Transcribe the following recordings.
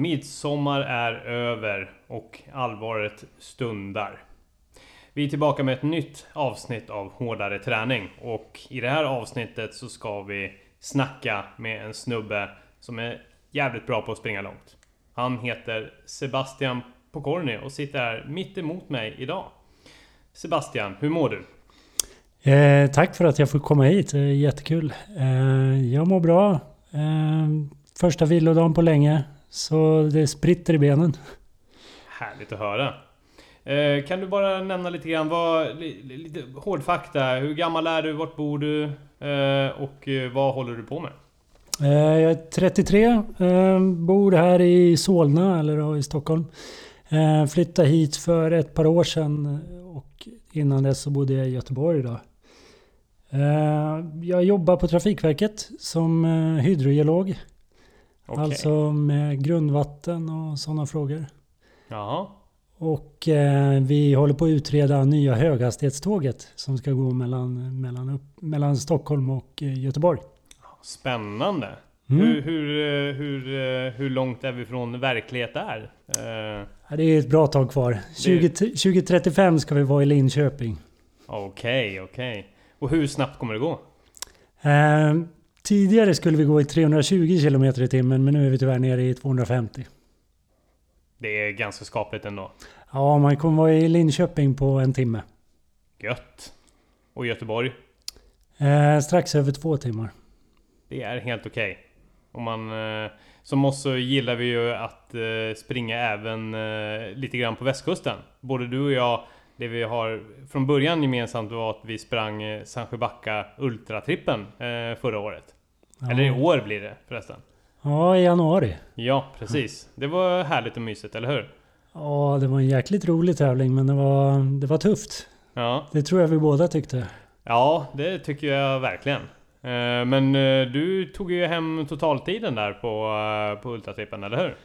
Midsommar är över och allvaret stundar. Vi är tillbaka med ett nytt avsnitt av Hårdare träning och i det här avsnittet så ska vi snacka med en snubbe som är jävligt bra på att springa långt. Han heter Sebastian Pokorny och sitter här mitt emot mig idag. Sebastian, hur mår du? Eh, tack för att jag får komma hit. Det är jättekul. Eh, jag mår bra. Eh, första vilodagen på länge. Så det spritter i benen. Härligt att höra. Eh, kan du bara nämna lite grann vad, lite hårdfakta. Hur gammal är du? Vart bor du? Eh, och eh, vad håller du på med? Eh, jag är 33. Eh, bor här i Solna, eller i Stockholm. Flyttade hit för ett par år sedan. Och innan dess så bodde jag i Göteborg. Då. Jag jobbar på Trafikverket som hydrogeolog. Okay. Alltså med grundvatten och sådana frågor. Jaha. Och eh, vi håller på att utreda nya höghastighetståget som ska gå mellan, mellan, upp, mellan Stockholm och eh, Göteborg. Spännande! Mm. Hur, hur, eh, hur, eh, hur långt är vi från verklighet där? Eh, det är ett bra tag kvar. 20, 2035 ska vi vara i Linköping. Okej, okay, okej. Okay. Och hur snabbt kommer det gå? Eh, Tidigare skulle vi gå i 320 km i timmen men nu är vi tyvärr nere i 250. Det är ganska skapligt ändå. Ja, man kommer vara i Linköping på en timme. Gött. Och Göteborg? Eh, strax över två timmar. Det är helt okej. Okay. Om man... Eh, som oss så gillar vi ju att eh, springa även eh, lite grann på västkusten. Både du och jag det vi har från början gemensamt var att vi sprang eh, Sandsjöbacka Ultratrippen eh, förra året. Ja. Eller i år blir det förresten. Ja, i januari. Ja, precis. Det var härligt och mysigt, eller hur? Ja, det var en jäkligt rolig tävling men det var, det var tufft. Ja. Det tror jag vi båda tyckte. Ja, det tycker jag verkligen. Eh, men du tog ju hem totaltiden där på, på Ultratrippen, eller hur?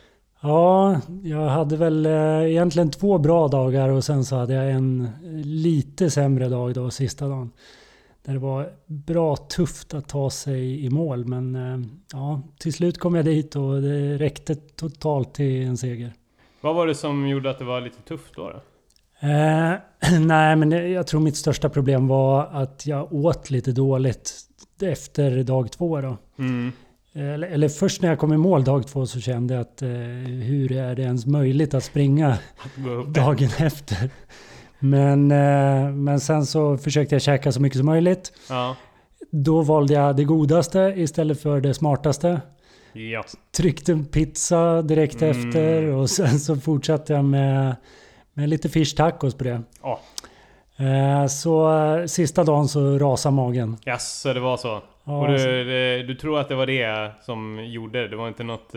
Ja, jag hade väl eh, egentligen två bra dagar och sen så hade jag en lite sämre dag då, sista dagen. Där det var bra tufft att ta sig i mål men eh, ja, till slut kom jag dit och det räckte totalt till en seger. Vad var det som gjorde att det var lite tufft då? då? Eh, nej, men jag tror mitt största problem var att jag åt lite dåligt efter dag två då. Mm. Eller, eller, först när jag kom i mål dag två så kände jag att eh, hur är det ens möjligt att springa dagen efter? Men, eh, men sen så försökte jag käka så mycket som möjligt. Ja. Då valde jag det godaste istället för det smartaste. Ja. Tryckte en pizza direkt mm. efter och sen så fortsatte jag med, med lite fish tacos på det. Oh. Så eh, sista dagen så rasade magen. Jaså, det var så? Ja, och du, alltså. du, tror att det var det som gjorde det? Det var inte något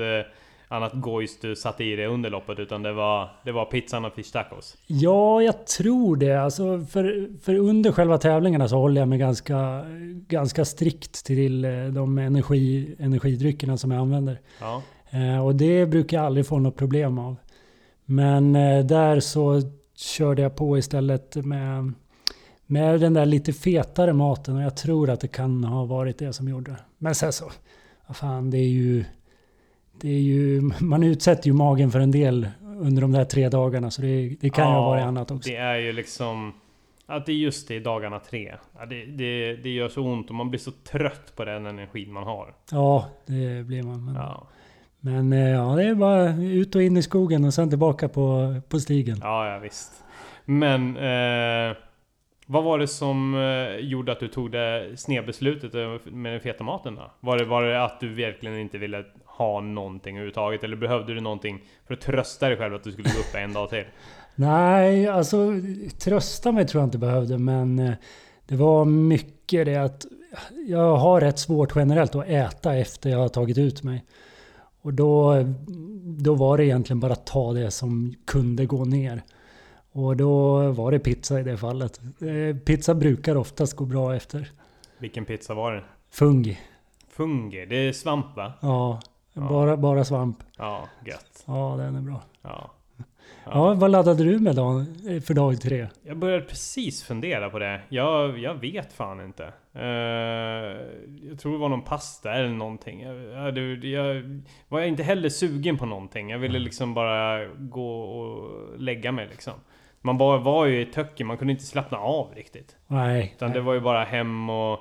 annat gojs du satte i det under loppet utan det var, det var pizzan och fish tacos? Ja, jag tror det. Alltså för, för under själva tävlingarna så håller jag mig ganska, ganska strikt till eh, de energi, energidryckerna som jag använder. Ja. Eh, och det brukar jag aldrig få något problem av. Men eh, där så körde jag på istället med med den där lite fetare maten och jag tror att det kan ha varit det som gjorde det. Men sen så, vad fan det är ju... Det är ju man utsätter ju magen för en del under de där tre dagarna så det, det kan ja, ju ha varit annat också. Det är ju liksom... Att det är just det, dagarna tre. Det, det, det gör så ont och man blir så trött på den energin man har. Ja, det blir man. Men, ja. men eh, ja, det är bara ut och in i skogen och sen tillbaka på, på stigen. Ja, ja visst. Men... Eh, vad var det som eh, gjorde att du tog det snedbeslutet eh, med den feta maten då? Var det, var det att du verkligen inte ville ha någonting överhuvudtaget? Eller behövde du någonting för att trösta dig själv att du skulle gå upp en dag till? Nej, alltså trösta mig tror jag inte behövde men eh, det var mycket det att jag har rätt svårt generellt att äta efter jag har tagit ut mig. Och då, då var det egentligen bara att ta det som kunde gå ner. Och då var det pizza i det fallet. Eh, pizza brukar oftast gå bra efter. Vilken pizza var det? Fungi. Fungi, det är svamp va? Ja, ja. Bara, bara svamp. Ja, gött. Ja, den är bra. Ja. Ja, vad laddade du med dag, för dag tre? Jag började precis fundera på det. Jag, jag vet fan inte. Uh, jag tror det var någon pasta eller någonting. Jag, jag, jag var inte heller sugen på någonting. Jag ville mm. liksom bara gå och lägga mig liksom. Man bara var ju i töcken, man kunde inte slappna av riktigt. Nej. Utan nej. det var ju bara hem och,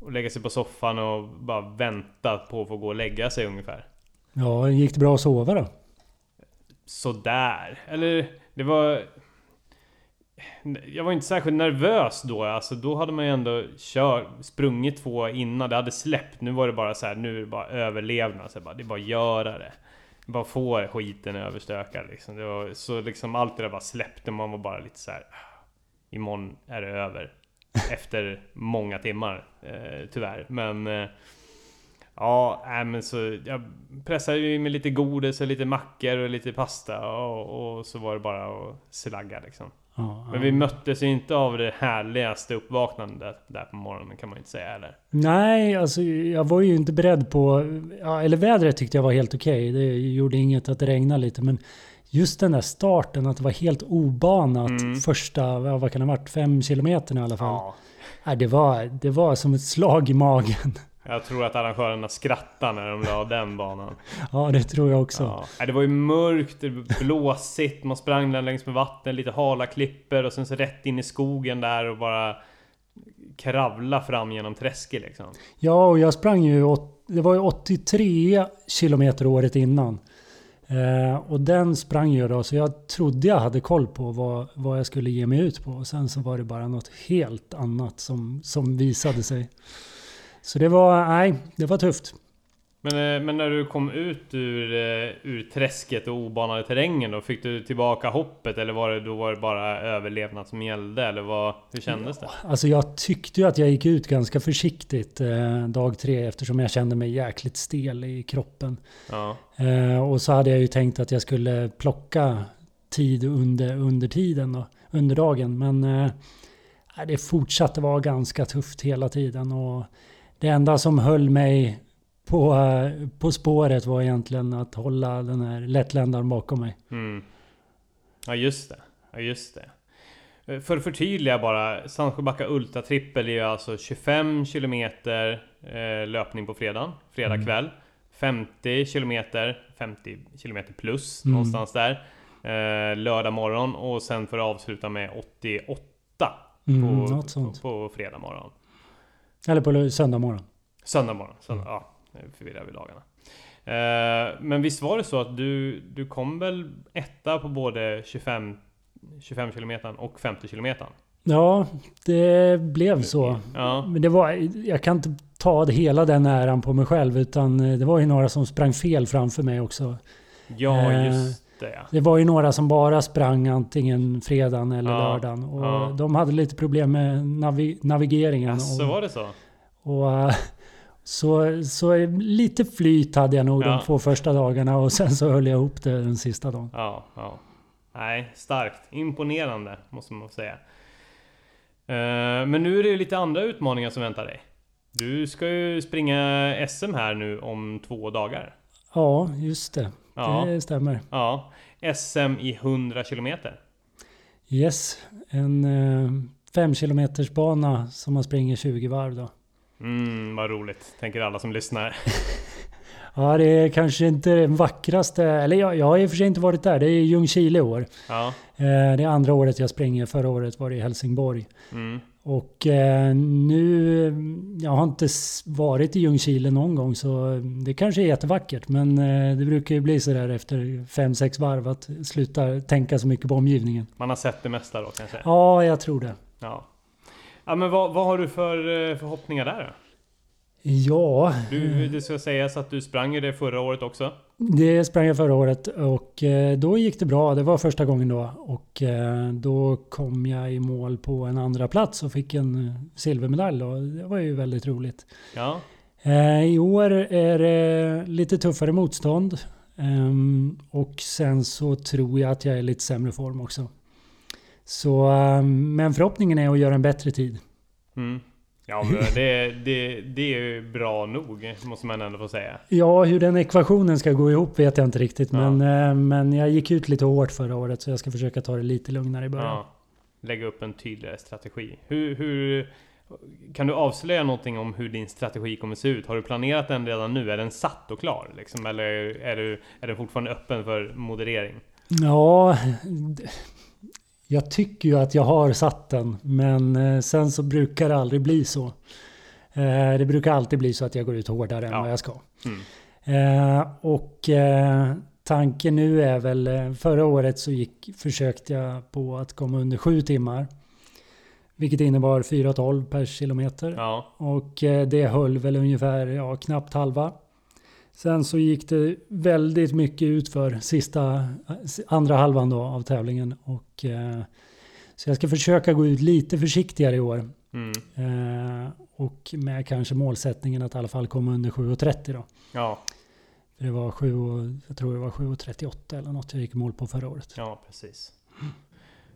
och lägga sig på soffan och bara vänta på att få gå och lägga sig ungefär. Ja, gick det bra att sova då? Sådär. Eller det var... Jag var inte särskilt nervös då. Alltså då hade man ju ändå kört, sprungit två innan. Det hade släppt. Nu var det bara så här, nu är det bara överlevnad. Så bara, det är bara att göra det. Bara få skiten överstökad liksom. Var, så liksom allt det där bara släppte. Man var bara lite så här. Ah, imorgon är det över. Efter många timmar. Eh, tyvärr. Men... Eh, Ja, äh, men så jag pressade ju med lite godis och lite mackor och lite pasta och, och så var det bara att slagga liksom. Ja, men vi möttes ju inte av det härligaste uppvaknandet där på morgonen kan man ju inte säga eller? Nej, alltså jag var ju inte beredd på... Ja, eller vädret tyckte jag var helt okej. Okay. Det gjorde inget att det regnade lite. Men just den där starten, att det var helt obanat mm. första, vad kan det ha varit, fem kilometerna i alla fall. Ja. Nej, det, var, det var som ett slag i magen. Jag tror att arrangörerna skrattade när de la den banan. Ja, det tror jag också. Ja. Det var ju mörkt, det var blåsigt, man sprang där längs med vatten, lite hala klipper och sen så rätt in i skogen där och bara kravla fram genom träsket liksom. Ja, och jag sprang ju, det var ju 83 kilometer året innan. Eh, och den sprang ju då, så jag trodde jag hade koll på vad, vad jag skulle ge mig ut på. Och sen så var det bara något helt annat som, som visade sig. Så det var, nej, det var tufft. Men, eh, men när du kom ut ur, eh, ur träsket och obanade terrängen då? Fick du tillbaka hoppet eller var det, då var det bara överlevnad som gällde? Eller vad, hur kändes det? Alltså jag tyckte ju att jag gick ut ganska försiktigt eh, dag tre eftersom jag kände mig jäkligt stel i kroppen. Ja. Eh, och så hade jag ju tänkt att jag skulle plocka tid under, under tiden då, under dagen. Men eh, det fortsatte vara ganska tufft hela tiden. Och det enda som höll mig på, på spåret var egentligen att hålla den här lättländaren bakom mig. Mm. Ja just det. Ja just det. För att förtydliga bara. Sandsjöbacka Ultra Trippel är alltså 25 km eh, löpning på fredag, fredag mm. kväll. 50 km, 50 km plus mm. någonstans där. Eh, lördag morgon och sen för att avsluta med 88 mm, på, på, på fredag morgon. Eller på söndag morgon. Söndag morgon. Söndag, mm. Ja, förvirrar vi dagarna. Eh, men visst var det så att du, du kom väl etta på både 25, 25 km och 50 km? Ja, det blev så. Ja. Men det var, jag kan inte ta hela den äran på mig själv utan eh, det var ju några som sprang fel framför mig också. Ja, eh, just det. Ja. Det var ju några som bara sprang antingen fredagen eller ja, lördagen. Och ja. de hade lite problem med navi navigeringen. Ja, så var det så? Och, eh, så, så lite flyt hade jag nog ja. de två första dagarna och sen så höll jag ihop det den sista dagen. Ja, ja. Nej, starkt. Imponerande måste man säga. Uh, men nu är det lite andra utmaningar som väntar dig. Du ska ju springa SM här nu om två dagar. Ja, just det. Ja. Det stämmer. Ja. SM i 100 kilometer. Yes, en 5 uh, kilometers bana som man springer 20 varv då. Mm, vad roligt, tänker alla som lyssnar. ja, det är kanske inte den vackraste, eller jag, jag har i och för sig inte varit där. Det är Ljungskile i år. Ja. Eh, det är andra året jag springer. Förra året var det i Helsingborg. Mm. Och eh, nu, jag har inte varit i Ljungskile någon gång så det kanske är jättevackert. Men eh, det brukar ju bli sådär efter 5-6 varv att sluta tänka så mycket på omgivningen. Man har sett det mesta då kanske? Ja, jag tror det. Ja. Ja men vad, vad har du för eh, förhoppningar där då? Ja... Du, det ska sägas att du sprang det förra året också? Det sprang jag förra året och eh, då gick det bra. Det var första gången då. Och eh, då kom jag i mål på en andra plats och fick en silvermedalj. Då. Det var ju väldigt roligt. Ja. I år är det lite tuffare motstånd. Ehm, och sen så tror jag att jag är lite sämre form också. Så, ehm, men förhoppningen är att göra en bättre tid. Mm. Ja, men det, det, det är ju bra nog, måste man ändå få säga. Ja, hur den ekvationen ska gå ihop vet jag inte riktigt. Ja. Men, eh, men jag gick ut lite hårt förra året så jag ska försöka ta det lite lugnare i början. Ja, lägga upp en tydligare strategi. Hur, hur, kan du avslöja någonting om hur din strategi kommer se ut? Har du planerat den redan nu? Är den satt och klar? Liksom? Eller är, du, är den fortfarande öppen för moderering? Ja, jag tycker ju att jag har satt den. Men eh, sen så brukar det aldrig bli så. Eh, Det brukar alltid bli så att jag går ut hårdare än Ja. vad jag ska. Mm. Eh, och tanken nu är väl, förra året så gick, försökte jag på att komma under sju timmar. Vilket innebar 4,12 per kilometer. Ja, Och det höll väl ungefär ja, knappt halva. Sen så gick det väldigt mycket ut för sista, andra halvan då av tävlingen. Och, eh, så jag ska försöka gå ut lite försiktigare i år. mm. Eh, och med kanske målsättningen att i alla fall komma under 7.30 då. ja, För det var 7, och- jag tror det var 7.38 eller något jag gick mål på förra året. ja, precis.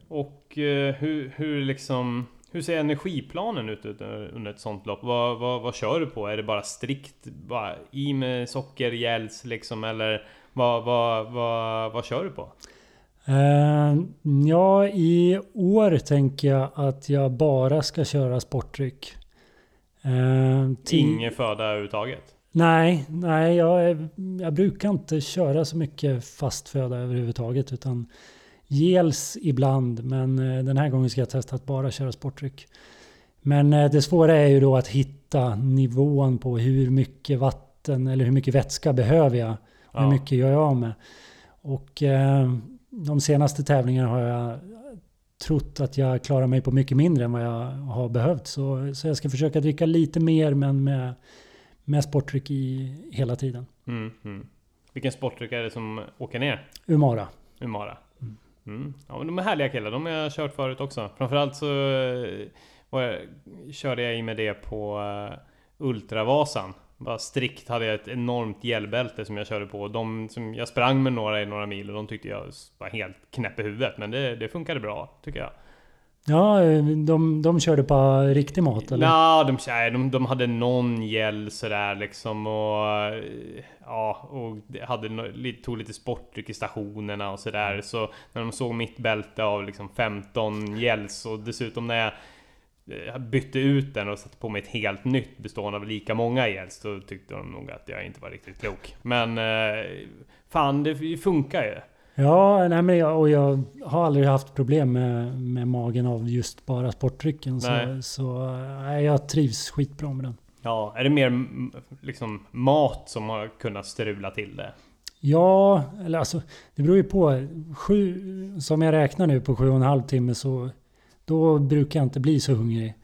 Och eh, hur, hur liksom... Hur ser energiplanen ut under ett sånt lopp? Vad, vad, vad kör du på? Är det bara strikt bara i med socker, gels liksom? Eller vad, vad, vad, vad kör du på? Eh, ja, i år tänker jag att jag bara ska köra sportdryck. Eh, Ingen föda överhuvudtaget? Nej, nej jag, jag brukar inte köra så mycket fast föda överhuvudtaget. Utan gels ibland, men eh, den här gången ska jag testa att bara köra sportdryck. Men eh, det svåra är ju då att hitta nivån på hur mycket vatten eller hur mycket vätska behöver jag. Och hur Ja. mycket gör jag av med. Och eh, de senaste tävlingarna har jag trott att jag klarar mig på mycket mindre än vad jag har behövt. Så, så jag ska försöka dricka lite mer men med, med sportdryck i hela tiden. Mm, mm. Vilken sportdryck är det som åker ner? Umara. Umara. Mm. Ja, men de är härliga killar. De har jag kört förut också. Framförallt så eh, var jag, körde jag i med det på uh, Ultravasan. Bara strikt hade jag ett enormt gelbälte som jag körde på. De som jag sprang med några i några mil och de tyckte jag var helt knäpp i huvudet. Men det, det funkade bra, tycker jag. Ja, de, de körde på riktig mat eller? Nja, de, de, de hade någon gel sådär liksom och... eh, Ja, och hade, tog lite sportdryck i stationerna och sådär. Så när de såg mitt bälte av liksom 15 gels och dessutom när jag eh, bytte ut den och satte på mig ett helt nytt bestående av lika många gels. Då tyckte de nog att jag inte var riktigt klok. Men... eh, Fan, det funkar ju. Ja, nej, men jag, och jag har aldrig haft problem med, med magen av just bara sportdrycken. Så, så nej, jag trivs skitbra med den. Ja, är det mer liksom mat som har kunnat strula till det? Ja, eller alltså det beror ju på. Sju, som jag räknar nu på sju och en halv timme så då brukar jag inte bli så hungrig.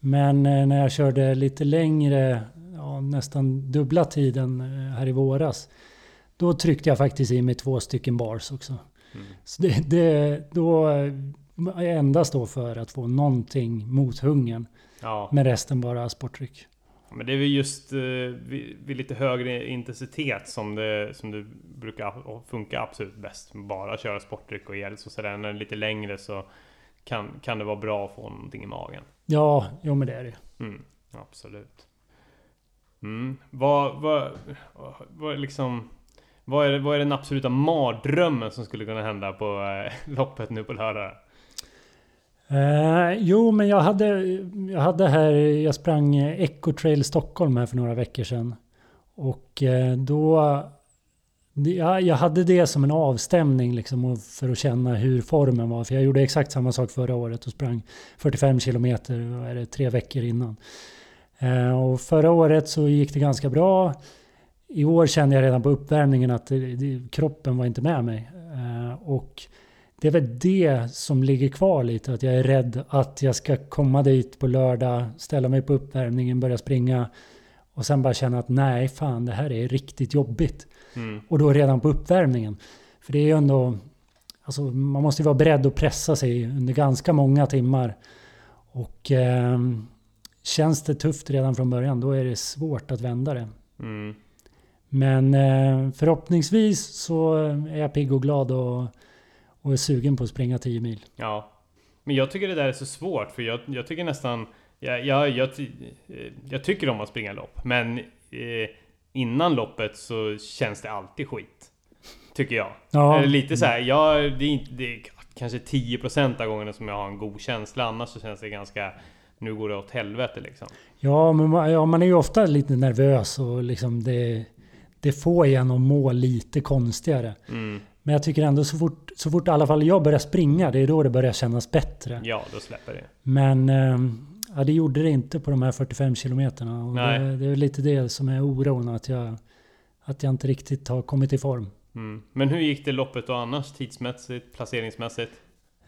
Men eh, när jag körde lite längre, ja, nästan dubbla tiden eh, här i våras. Då tryckte jag faktiskt i mig två stycken bars också. Mm. Så det, det, då endast då för att få någonting mot hungern. Ja. Men resten bara sportdryck. Men det är väl just eh, vid, vid lite högre intensitet som det, som det brukar funka absolut bäst. Bara köra sportdryck och gels och sådär. När det är lite längre så kan, kan det vara bra att få någonting i magen. Ja, jo men det är det. Mm, absolut. Mm. Vad, vad, vad liksom... Vad är, det- vad är den absoluta mardrömmen som skulle kunna hända på eh, loppet nu på lördag? Eh, jo, men jag hade, jag hade här, jag sprang eh, Echo Trail Stockholm här för några veckor sedan. Och eh, då, ja, jag hade det som en avstämning liksom och för att känna hur formen var. För jag gjorde exakt samma sak förra året och sprang 45 kilometer, vad är det, tre veckor innan. Eh, och förra året så gick det ganska bra. I år kände jag redan på uppvärmningen att det, det, kroppen var inte med mig. Eh, och det är väl det som ligger kvar lite. Att jag är rädd att jag ska komma dit på lördag, ställa mig på uppvärmningen, börja springa och sen bara känna att nej, fan, det här är riktigt jobbigt. Mm. Och då redan på uppvärmningen. För det är ju ändå... Alltså, man måste ju vara beredd att pressa sig under ganska många timmar. Och eh, känns det tufft redan från början, då är det svårt att vända det. Mm. Men eh, förhoppningsvis så är jag pigg och glad och, och är sugen på att springa 10 mil. Ja. Men jag tycker det där är så svårt för jag, jag tycker nästan Jag, jag, jag, eh, jag tycker om att springa lopp, men eh, innan loppet så känns det alltid skit. Tycker jag. Ja. Eller lite så här, jag, det är, inte, det är kanske 10% av gångerna som jag har en god känsla. Annars så känns det ganska... Nu går det åt helvete liksom. Ja, men man, ja, man är ju ofta lite nervös och liksom det, det får en att må lite konstigare. Mm. Men jag tycker ändå så fort, så fort i alla fall jag börjar springa, det är då det börjar kännas bättre. Ja, då släpper det. Men eh, ja, det gjorde det inte på de här 45 kilometerna. Och Nej. det, det är lite det som är oron, att jag, att jag inte riktigt har kommit i form. Mm. Men hur gick det loppet då annars? Tidsmässigt, placeringsmässigt?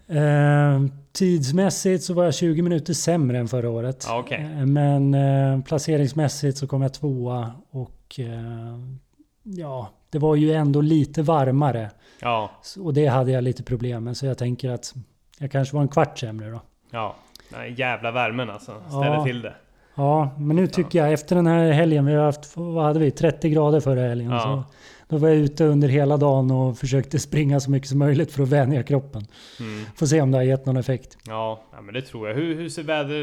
Eh, tidsmässigt så var jag 20 minuter sämre än förra året. Ja, okej. Eh, Men eh, placeringsmässigt så kom jag tvåa och eh, ja, det var ju ändå lite varmare. Ja, Och det hade jag lite problem med. Så jag tänker att jag kanske var en kvart sämre då. ja. Den jävla värmen alltså. Ställer Ja. till det. Ja, men nu tycker jag efter den här helgen, vi har haft, vad hade vi, 30 grader förra helgen. Ja. Så då var jag ute under hela dagen och försökte springa så mycket som möjligt för att vänja kroppen. Mm. Får se om det har gett någon effekt. Ja, ja, men det tror jag. Hur, hur ser väder,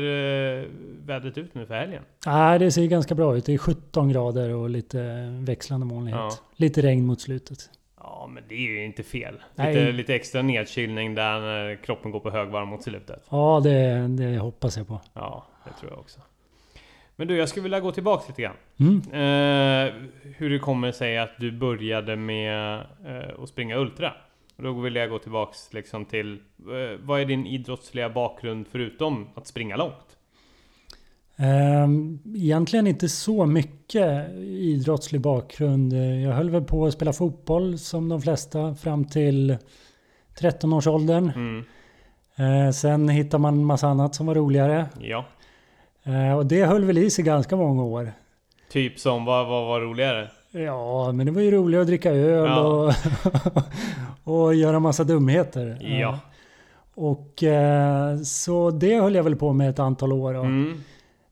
eh, vädret ut nu för helgen? Nej, det ser ganska bra ut. Det är 17 grader och lite växlande molnighet. Ja. Lite regn mot slutet. Ja, men det är ju inte fel. Lite, lite extra nedkylning där när kroppen går på högvarv mot slutet. Ja, det, det hoppas jag på. Ja, det tror jag också. Men du, jag skulle vilja gå tillbaka lite grann. Mm. Eh, hur det kommer sig att du började med eh, att springa Ultra. Och Då vill jag gå tillbaks liksom till eh, vad är din idrottsliga bakgrund förutom att springa långt? Ehm, Egentligen inte så mycket idrottslig bakgrund. Jag höll väl på att spela fotboll som de flesta fram till 13-årsåldern. Mm. Eh, Sen hittar man massa annat som var roligare. Ja, Och det höll väl i sig ganska många år. typ som vad, vad var roligare? Ja, men det var ju roligt att dricka öl Ja. och, och göra massa dumheter. Ja. Eh, Och eh, så det höll jag väl på med ett antal år. Mm.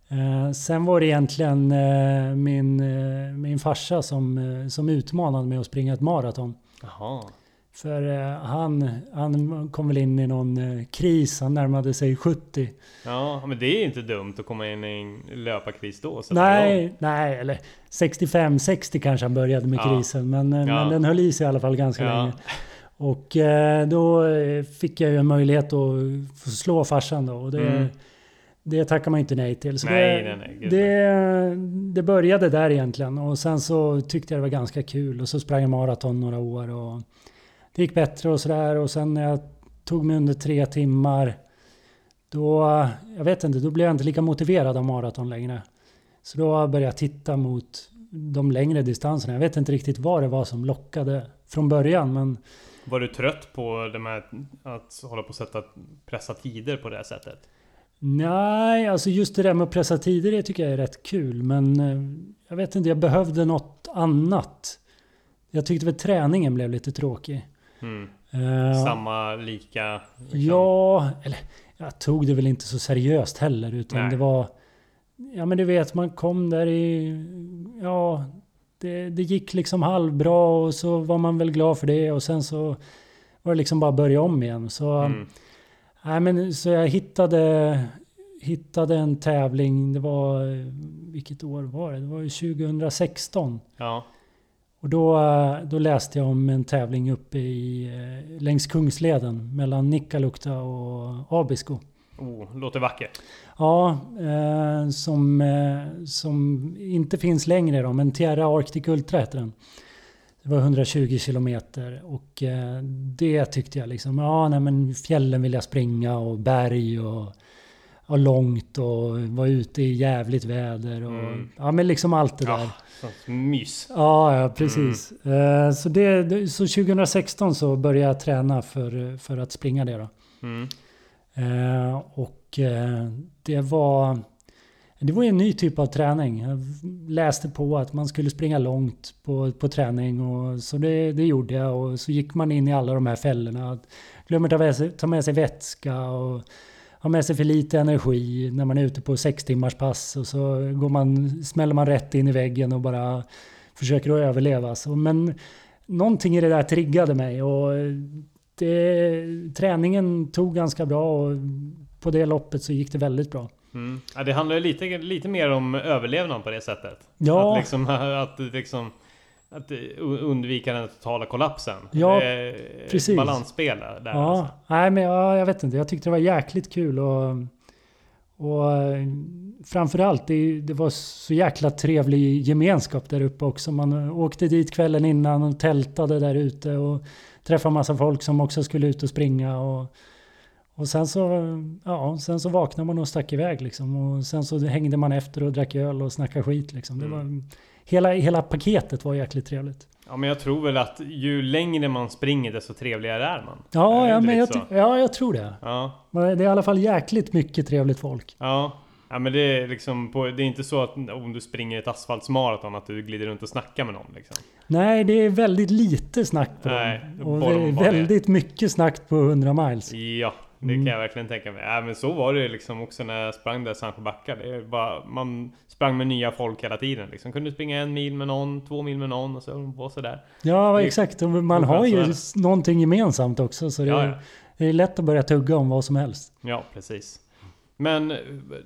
Eh, sen var det egentligen eh, min, eh, min farsa som, eh, som utmanade mig att springa ett maraton. Jaha. För eh, han, han kom väl in i någon eh, kris, han närmade sig 70. Ja, men det är inte dumt att komma in i en löparkris då. igång. Nej, nej, eller 65-60 kanske han började med Ja. krisen. Men, eh, Ja. men den höll i sig i alla fall ganska Ja. länge. Och då fick jag ju en möjlighet att få slå farsan då. Och det, Mm. det tackar man ju inte nej till. Så Nej, det, nej, nej, det, det började där egentligen. Och sen så tyckte jag det var ganska kul. Och så sprang jag maraton några år. Och det gick bättre och sådär. Och sen när jag tog mig under tre timmar. Då, jag vet inte, då blev jag inte lika motiverad av maraton längre. Så då började jag titta mot de längre distanserna. Jag vet inte riktigt vad det var som lockade från början. Men Var du trött på de här, att hålla på och sätta, pressa tider på det här sättet? nej, alltså just det där med att pressa tider det tycker jag är rätt kul. Men eh, jag vet inte, jag behövde något annat. Jag tyckte väl träningen blev lite tråkig. Mm. Eh, Samma, lika? liksom. Ja, eller jag tog det väl inte så seriöst heller. Utan Nej. det var... Ja men du vet, man kom där i... Ja, det, det gick liksom halvbra och så var man väl glad för det. Och sen så var det liksom bara att börja om igen. Så, Mm. nej, men, så jag hittade, hittade en tävling. Det var... Vilket år var det? Det var ju 2016. Ja. Och då, eh, då läste jag om en tävling uppe i, eh, längs Kungsleden mellan Nikkaluokta och Abisko. Oh, låter vackert. Ja, eh, som, eh, som inte finns längre då, men Tierra Arctic Ultra heter den. Det var 120 kilometer och eh, det tyckte jag liksom, ja nej men fjällen vill jag springa och berg och, och långt och vara ute i jävligt väder och Mm. ja men liksom allt det där. Ja, sånt mys. Ja, ja precis. Eh, Så, det, så 2016 så började jag träna för, för att springa det då. Mm. Eh, Och eh, det var... Det var en ny typ av träning. Jag läste på att man skulle springa långt på, på träning. Och, så det, det gjorde jag. Och så gick man in i alla de här fällorna. Glömmer ta med sig, ta med sig vätska och ha med sig för lite energi när man är ute på sex timmars pass. Och så går man, smäller man rätt in i väggen och bara försöker att överleva. Så, men någonting i det där triggade mig. Och det, träningen tog ganska bra och på det loppet så gick det väldigt bra. Mm. Ja, det handlar ju lite, lite mer om överlevnad på det sättet. Ja. Att liksom, att liksom att undvika den totala kollapsen. Ja, det är precis. Balansspel där. Ja, alltså. nej men ja, jag vet inte. Jag tyckte det var jäkligt kul och, och eh, framförallt det, det var så jäkla trevlig gemenskap där uppe också. Man åkte dit kvällen innan och tältade där ute och träffade massa folk som också skulle ut och springa. Och, och sen så, ja, sen så vaknade man och stack iväg liksom. Och sen så hängde man efter och drack öl och snackade skit liksom. Det Mm. var, hela, hela paketet var jäkligt trevligt. Ja men jag tror väl att ju längre man springer desto trevligare är man. Ja, Är ja, men jag, ja, jag tror det. Ja. Men Det är i alla fall jäkligt mycket trevligt folk. Ja. Ja men det är liksom på, det är inte så att om du springer ett asfaltsmaraton att du glider runt och snackar med någon liksom. Nej, det är väldigt lite snack på Nej, dem. Och det de är väldigt mycket snack på 100 miles. Ja, det Mm. kan jag verkligen tänka mig. Ja, men så var det liksom också när jag sprang där Sancho backar. Det bara, man sprang med nya folk hela tiden. Liksom. Kunde springa en mil med någon, två mil med någon och så höll på sådär. Ja, Det- exakt. Man har ju någonting gemensamt också. Så det, Ja, är, ja. det är lätt att börja tugga om vad som helst. ja, precis. Men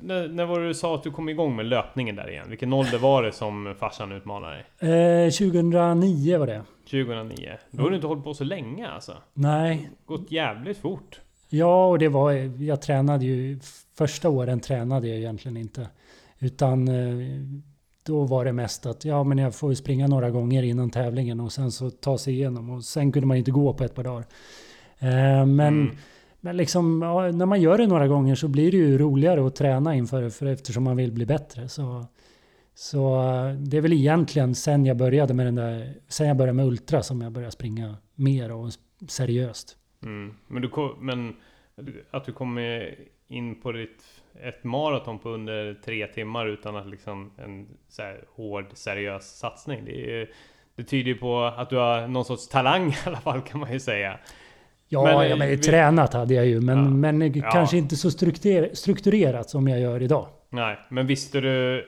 när, när var det du sa att du kom igång med löpningen där igen? Vilken ålder var det som farsan utmanade dig? Eh, 2009 var det. 2009? Då har du inte hållit på så länge alltså. Nej, Gått jävligt fort. Ja och det var, jag tränade ju, första åren tränade jag egentligen inte. Utan eh, då var det mest att ja men jag får ju springa några gånger innan tävlingen och sen så ta sig igenom. Och sen kunde man inte gå på ett par dagar. Eh, men Mm. Men liksom, ja, när man gör det några gånger så blir det ju roligare att träna inför det, för eftersom man vill bli bättre. Så, så det är väl egentligen sen jag började med den där, sen jag började med Ultra som jag började springa mer och seriöst. Mm. Men, du men att du kom in på ditt, ett maraton på under tre timmar utan att liksom en så här hård seriös satsning. Det, är, det tyder ju på att du har någon sorts talang i alla fall kan man ju säga. Ja, Men, eh, ja, men vi- tränat hade jag ju, men, Ja. men Ja. kanske inte så strukturer, strukturerat som jag gör idag. Nej, men visste du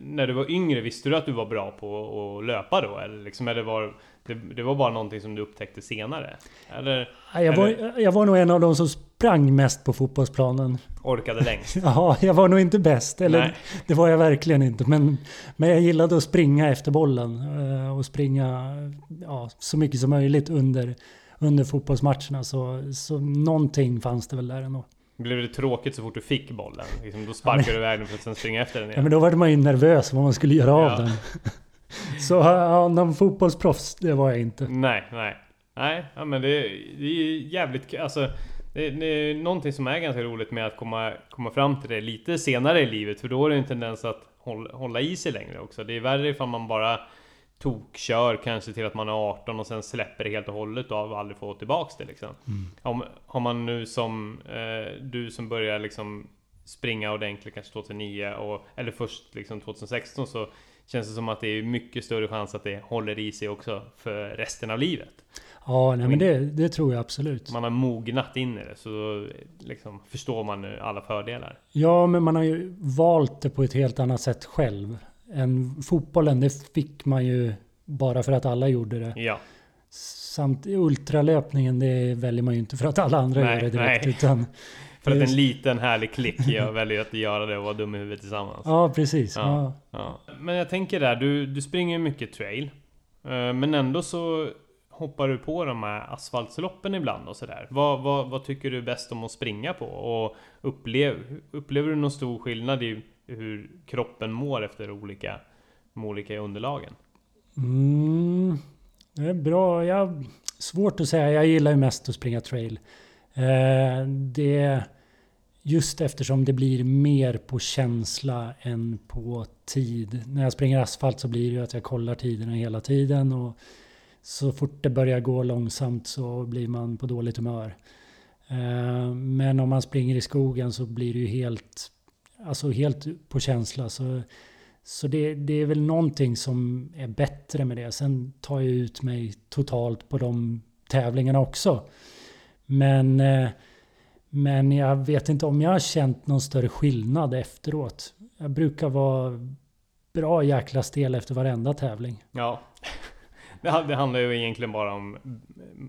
när du var yngre, visste du att du var bra på att löpa då? Eller, liksom, eller var det, det var bara någonting som du upptäckte senare? Eller Ja, Jag var, jag var nog en av de som sprang mest på fotbollsplanen. orkade längst? Ja, jag var nog inte bäst. Eller Nej. det var jag verkligen inte. Men, men jag gillade att springa efter bollen. eh, Och springa ja, så mycket som möjligt under, under fotbollsmatcherna. Så, så någonting fanns det väl där ändå. Blev det tråkigt så fort du fick bollen? Liksom, då sparkade du iväg den för att sen springa efter den Ja, igen? men då var man ju nervös vad man skulle göra av Ja. den. Så ja, någon fotbollsproffs, det var jag inte. Nej, nej. Nej, ja, men det, det är ju jävligt. Alltså, det, det är någonting som är ganska roligt med att komma, komma fram till det lite senare i livet. För då är det en tendens att hålla, hålla i sig längre också. Det är värre ifall man bara tokkör kanske till att man är 18 och sen släpper det helt och hållet och aldrig får tillbaks det liksom. Om, har man nu som eh, du som börjar liksom springa ordentligt kanske 2009 och, eller först liksom 2016 så känns det som att det är mycket större chans att det håller i sig också för resten av livet. Ja, nej, men det, det tror jag absolut. Man har mognat in i det så liksom förstår man alla fördelar. Ja, men man har ju valt det på ett helt annat sätt själv. Än fotbollen, det fick man ju bara för att alla gjorde det. Ja, Samt ultralöpningen, det väljer man ju inte för att alla andra Nej, gör det direkt. nej. Utan, för att en liten härlig klick jag väljer att göra det och vara dum i huvudet tillsammans. ja, precis. Ja. Ja. Men jag tänker där, du, du springer mycket trail. Eh, Men ändå så hoppar du på de här asfaltsloppen ibland och sådär. Vad, vad, vad tycker du är bäst om att springa på? Och upplev, upplever du någon stor skillnad i hur kroppen mår efter olika, de olika underlagen? Mm, det är bra. Jag, svårt att säga. Jag gillar ju mest att springa trail. Eh, det, just eftersom det blir mer på känsla än på tid. När jag springer asfalt så blir det ju att jag kollar tiderna hela tiden. Och så fort det börjar gå långsamt så blir man på dåligt humör. Eh, men om man springer i skogen så blir det ju helt, alltså helt på känsla. Så så det, det är väl någonting som är bättre med det. Sen tar jag ut mig totalt på de tävlingarna också. Men, eh, men jag vet inte om jag har känt någon större skillnad efteråt. Jag brukar vara bra jäkla stel efter varenda tävling. Ja. Det ha- det handlar ju egentligen bara om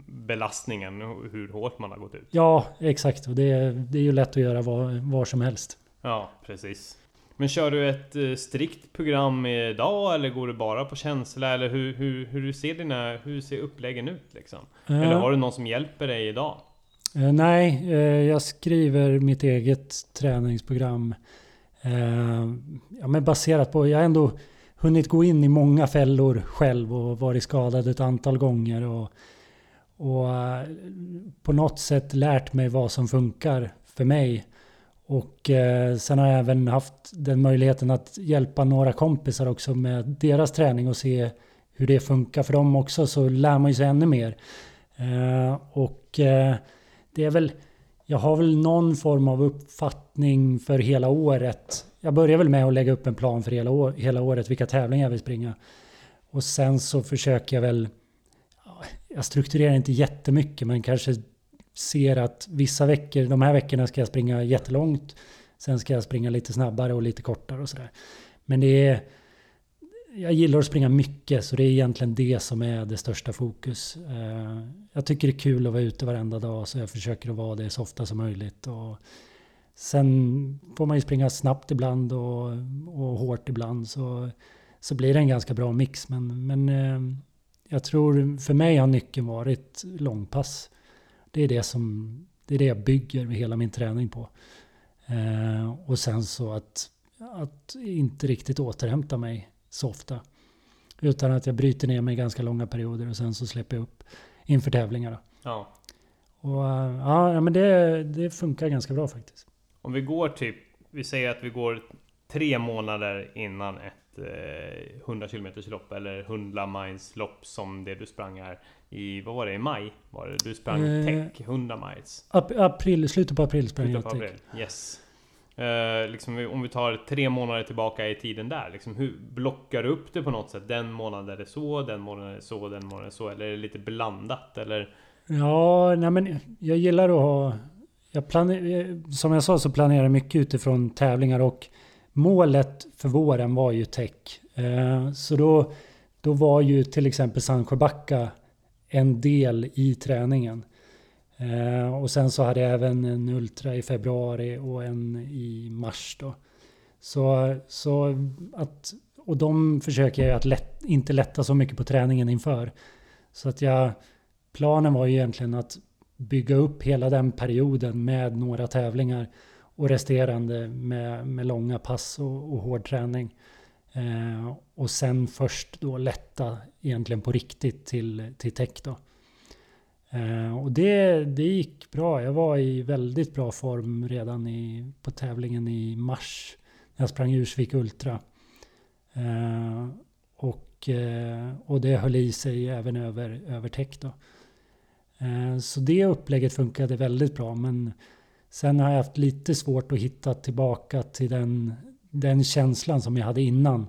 belastningen och hur hårt man har gått ut. Ja, exakt. Och det, det är ju lätt att göra var, var som helst. Ja, precis. Men kör du ett eh, strikt program idag eller går du bara på känsla? Eller hur, hur, hur ser dina, hur ser uppläggen ut liksom? Eh, Eller har du någon som hjälper dig idag? Eh, nej, eh, jag skriver mitt eget träningsprogram. Eh, ja, men baserat på, jag har ändå hunnit gå in i många fällor själv och varit skadad ett antal gånger. Och, och eh, på något sätt lärt mig vad som funkar för mig. Och eh, sen har jag även haft den möjligheten att hjälpa några kompisar också med deras träning och se hur det funkar för dem också. Så lär man ju sig ännu mer. Eh, och eh, det är väl, jag har väl någon form av uppfattning för hela året. Jag börjar väl med att lägga upp en plan för hela, år, hela året, vilka tävlingar jag vill springa. Och sen så försöker jag väl, jag strukturerar inte jättemycket men kanske ser att vissa veckor, de här veckorna ska jag springa jättelångt. Sen ska jag springa lite snabbare och lite kortare och sådär. Men det är, jag gillar att springa mycket så det är egentligen det som är det största fokus. Eh, jag tycker det är kul att vara ute varenda dag så jag försöker att vara det så ofta som möjligt. Och sen får man ju springa snabbt ibland och, och hårt ibland så, så blir det en ganska bra mix. Men, men eh, jag tror för mig har nyckeln varit långpass. Det är det som det är det jag bygger hela min träning på. Eh, och sen så att, att inte riktigt återhämta mig så ofta. Utan att jag bryter ner mig ganska långa perioder och sen så släpper jag upp inför tävlingar. Ja. Och eh, ja, men det, det funkar ganska bra faktiskt. Om vi går typ, vi säger att vi går tre månader innan ett eh, 100 km lopp eller 100 miles lopp som det du sprang här i, vad var det, i maj? Var det? Du sprang Eh, tech 100 miles. Ap- april, slutet på april sprang Slutet jag på april. Yes. Eh, liksom, om vi tar tre månader tillbaka i tiden där, liksom, hur blockar du upp det på något sätt? Den månaden är det så, den månaden är det så, den månaden är det så. Eller är det lite blandat? Eller? Ja, nej men jag gillar att ha... Jag planer, eh, som jag sa så planerar jag mycket utifrån tävlingar och målet för våren var ju tech. Eh, så då, då var ju till exempel Sandsjöbacka en del i träningen. Eh, och sen så hade jag även en Ultra i februari och en i mars då. Så, så att, och de försöker jag att lätt, inte lätta så mycket på träningen inför. Så att jag, planen var ju egentligen att bygga upp hela den perioden med några tävlingar och resterande med, med långa pass och, och hård träning. Eh, och sen först då lätta egentligen på riktigt till, till tech då. Eh, och det, det gick bra. Jag var i väldigt bra form redan i, på tävlingen i mars. När jag sprang Ursvik Ultra. Eh, och, eh, och det höll i sig även över, över täck. då. Så det upplägget funkade väldigt bra. Men sen har jag haft lite svårt att hitta tillbaka till den, den känslan som jag hade innan.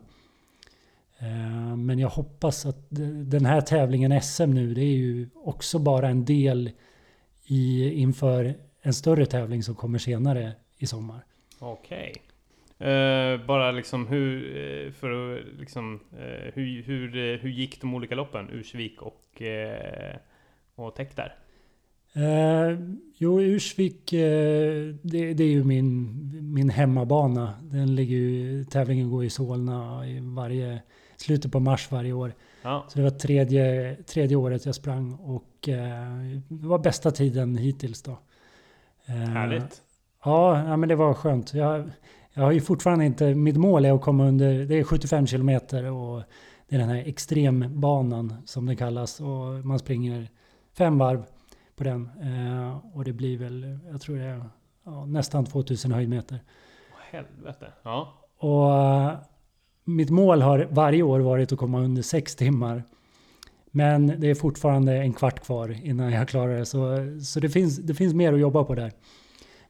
Eh, Men jag hoppas att den här tävlingen SM nu, det är ju också bara en del i, inför en större tävling som kommer senare i sommar. Okej. Eh, bara liksom hur, eh, för liksom, eh, hur, hur, hur gick de olika loppen? Ursvik och, eh, och Tech där? Eh, jo, Ursvik, det, det är ju min, min hemmabana. Den ligger ju, tävlingen går i Solna i varje, slutet på mars varje år. Ja, Så det var tredje, tredje året jag sprang och eh, det var bästa tiden hittills då. Eh, härligt. Ja, ja, men det var skönt. Jag, jag har ju fortfarande inte, mitt mål är att komma under, det är 75 kilometer och det är den här extrembanan som det kallas och man springer fem varv på den. Eh, och det blir väl, jag tror det är ja, nästan 2000 höjdmeter. Åh, helvete. Ja. Och eh, mitt mål har varje år varit att komma under sex timmar. Men det är fortfarande en kvart kvar innan jag klarar det. Så, så det, finns, det finns mer att jobba på där.